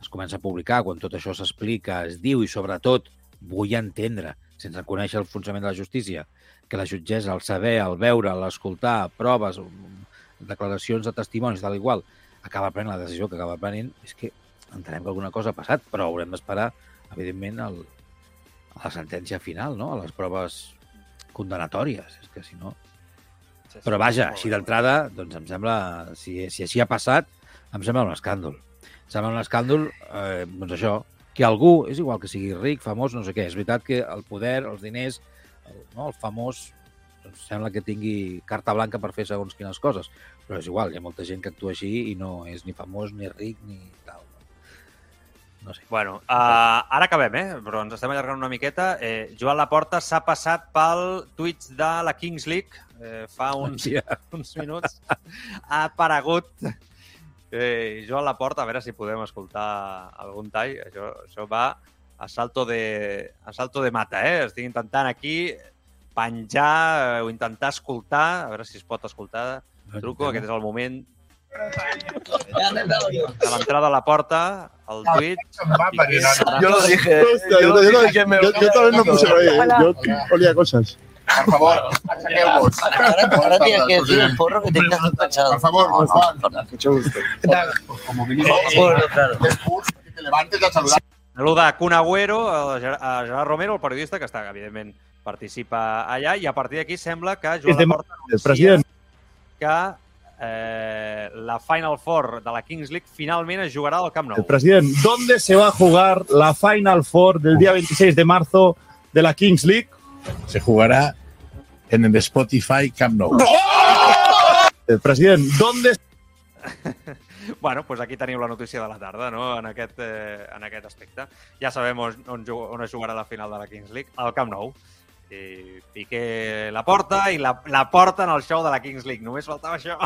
es comença a publicar, quan tot això s'explica, es diu i, sobretot, vull entendre, sense conèixer el funcionament de la justícia, que la jutgessa, al saber, al veure, l'escoltar, proves, declaracions de testimonis, tal igual, acaba prenent la decisió que acaba prenent, és que entenem que alguna cosa ha passat, però haurem d'esperar, evidentment, el, a la sentència final, no? a les proves condenatòries. És que si no... Però vaja, així d'entrada, doncs em sembla, si, si així ha passat, em sembla un escàndol. Em sembla un escàndol, eh, doncs això, que algú, és igual que sigui ric, famós, no sé què, és veritat que el poder, els diners, el, no, el famós, doncs sembla que tingui carta blanca per fer segons quines coses, però és igual, hi ha molta gent que actua així i no és ni famós, ni ric, ni tal. No sé. Bueno, uh, ara acabem, eh? però ens estem allargant una miqueta. Eh, Joan Laporta s'ha passat pel Twitch de la Kings League eh, fa uns, Hòstia. uns minuts. Ha aparegut eh, Joan Laporta, a veure si podem escoltar algun tall. Això, això va a salto de, a salto de mata, eh? Estic intentant aquí penjar eh, o intentar escoltar, a veure si es pot escoltar. Truco, aquest és el moment de l'entrada a la porta, al Twitch. Yo lo dije. Hostia, yo, yo, yo, yo, yo también puse ahí, ¿eh? yo olía cosas. Por favor, ahora tienes que decir el porro que tenías pensado. Por favor, por favor. Mucho gusto. Como mínimo. Que te levantes a saludar. Saluda a Kun Agüero, a a Gerard Romero, el periodista, que està, evidentment, participa allà, i a partir d'aquí sembla que Joan de Laporta el president. que eh, la Final Four de la Kings League finalment es jugarà al Camp Nou. El presidente, ¿dónde se va a jugar la Final Four del día 26 de marzo de la Kings League? se jugará en el Spotify Camp Nou. El president, ¿dónde bueno, doncs aquí teniu la notícia de la tarda, no?, en aquest, eh, en aquest aspecte. Ja sabem on, on, on es jugarà la final de la Kings League, al Camp Nou. I Piqué la porta i la, la porta en el show de la Kings League. Només faltava això.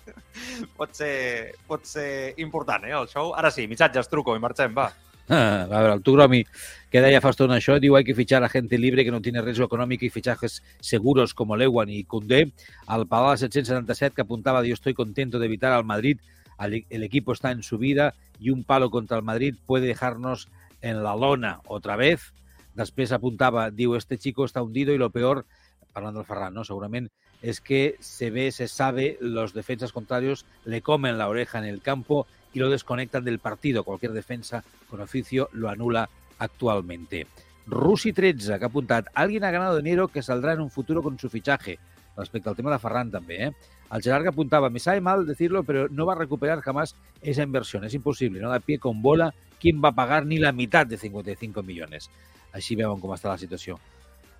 pot, ser, pot ser important, eh, el show. Ara sí, missatges, truco i marxem, va. Ah, a ver, el Tugromi, que deia fa estona això, diu hay que fichar a gente libre que no tiene riesgo económico y fichajes seguros como Lewan y Koundé. Al Palau 777 que apuntava, yo estoy contento de evitar al Madrid, el equipo está en su vida y un palo contra el Madrid puede dejarnos en la lona otra vez. Després apuntava, diu, este chico está hundido y lo peor, parlant del Ferran, ¿no? segurament, es que se ve, se sabe, los defensas contrarios le comen la oreja en el campo y lo desconectan del partido. Cualquier defensa con oficio lo anula actualmente. Rusi 13, que ha alguien ha ganado dinero que saldrá en un futuro con su fichaje. Respecte al tema de Ferran també, eh? El que apuntaba, me sabe mal decirlo, pero no va a recuperar jamás esa inversión. Es imposible, no da pie con bola. ¿Quién va a pagar ni la mitad de 55 millones? Així veuen com està la situació.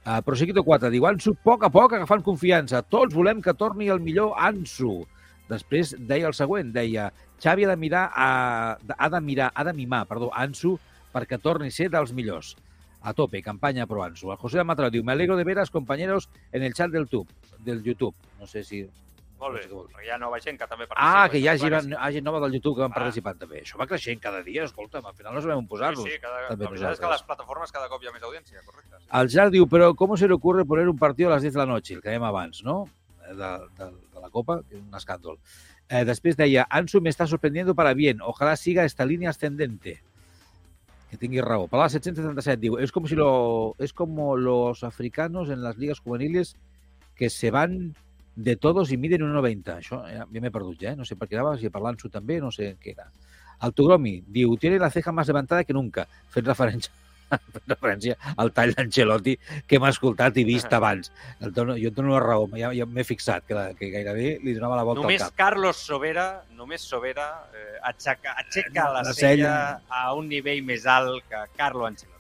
Uh, Proseguito 4 diu, Ansu, poc a poc agafant confiança. Tots volem que torni el millor Ansu. Després deia el següent, deia, Xavi ha de mirar, a, ha de mirar, ha de mimar, perdó, Ansu perquè torni a ser dels millors. A tope, campanya pro Ansu. El José de Mataró diu, me alegro de veras, compañeros, en el chat del, tub, del YouTube. No sé si molt bé, perquè hi ha nova gent que també participa. Ah, que hi ha gent, ha gent nova del YouTube que van ah. participar també. Això va creixent cada dia, escolta'm, al final no sabem on posar-los. Sí, sí, cada, la veritat és que les plataformes cada cop hi ha més audiència, correcte. Sí. El Jar diu, però com se le ocurre poner un partido a les 10 de la noche, el que dèiem abans, no? De, de, de la Copa, que és un escàndol. Eh, després deia, Ansu me está sorprendiendo para bien, ojalá siga esta línea ascendente. Que tingui raó. Palau 777 diu, es como si lo, es como los africanos en las ligas juveniles que se van de todos i miden 1,90. Això ja, ja m'he perdut ja, eh? no sé per què anava, si parlant-s'ho també, no sé què era. El Togromi diu, tiene la ceja más levantada que nunca, fent referència fent referència al tall d'Ancelotti que hem escoltat i vist abans. El dono, jo et dono la raó, ja, ja m'he fixat que, la, que gairebé li donava la volta només al cap. Carlos Sobera, només Sobera eh, aixeca, aixeca la, la sella a un nivell més alt que Carlo Ancelotti.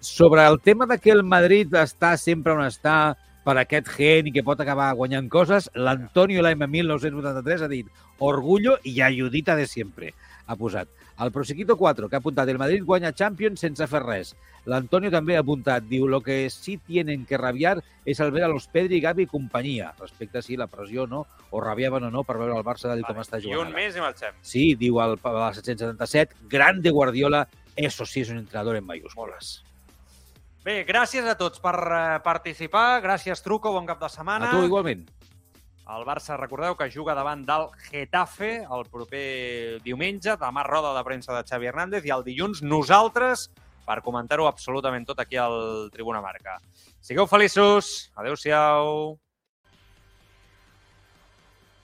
Sobre el tema de que el Madrid està sempre on està, per aquest gen i que pot acabar guanyant coses, l'Antonio l'any 1983 ha dit orgullo i ayudita de siempre. Ha posat. El Prosequito 4, que ha apuntat el Madrid guanya Champions sense fer res. L'Antonio també ha apuntat, diu, lo que sí tienen que rabiar és el ver a los Pedri, Gavi i companyia. Respecte si la pressió no, o rabiaven o no per veure el Barça de vale. com està jugant. I un mes i marxem. Sí, diu el, el 777, grande Guardiola, eso sí es un entrenador en mayúsculas. Bé, gràcies a tots per eh, participar. Gràcies, Truco. Bon cap de setmana. A tu, igualment. El Barça, recordeu que juga davant del Getafe el proper diumenge, demà roda de premsa de Xavi Hernández i el dilluns nosaltres per comentar-ho absolutament tot aquí al Tribuna Marca. Sigueu feliços. Adéu-siau.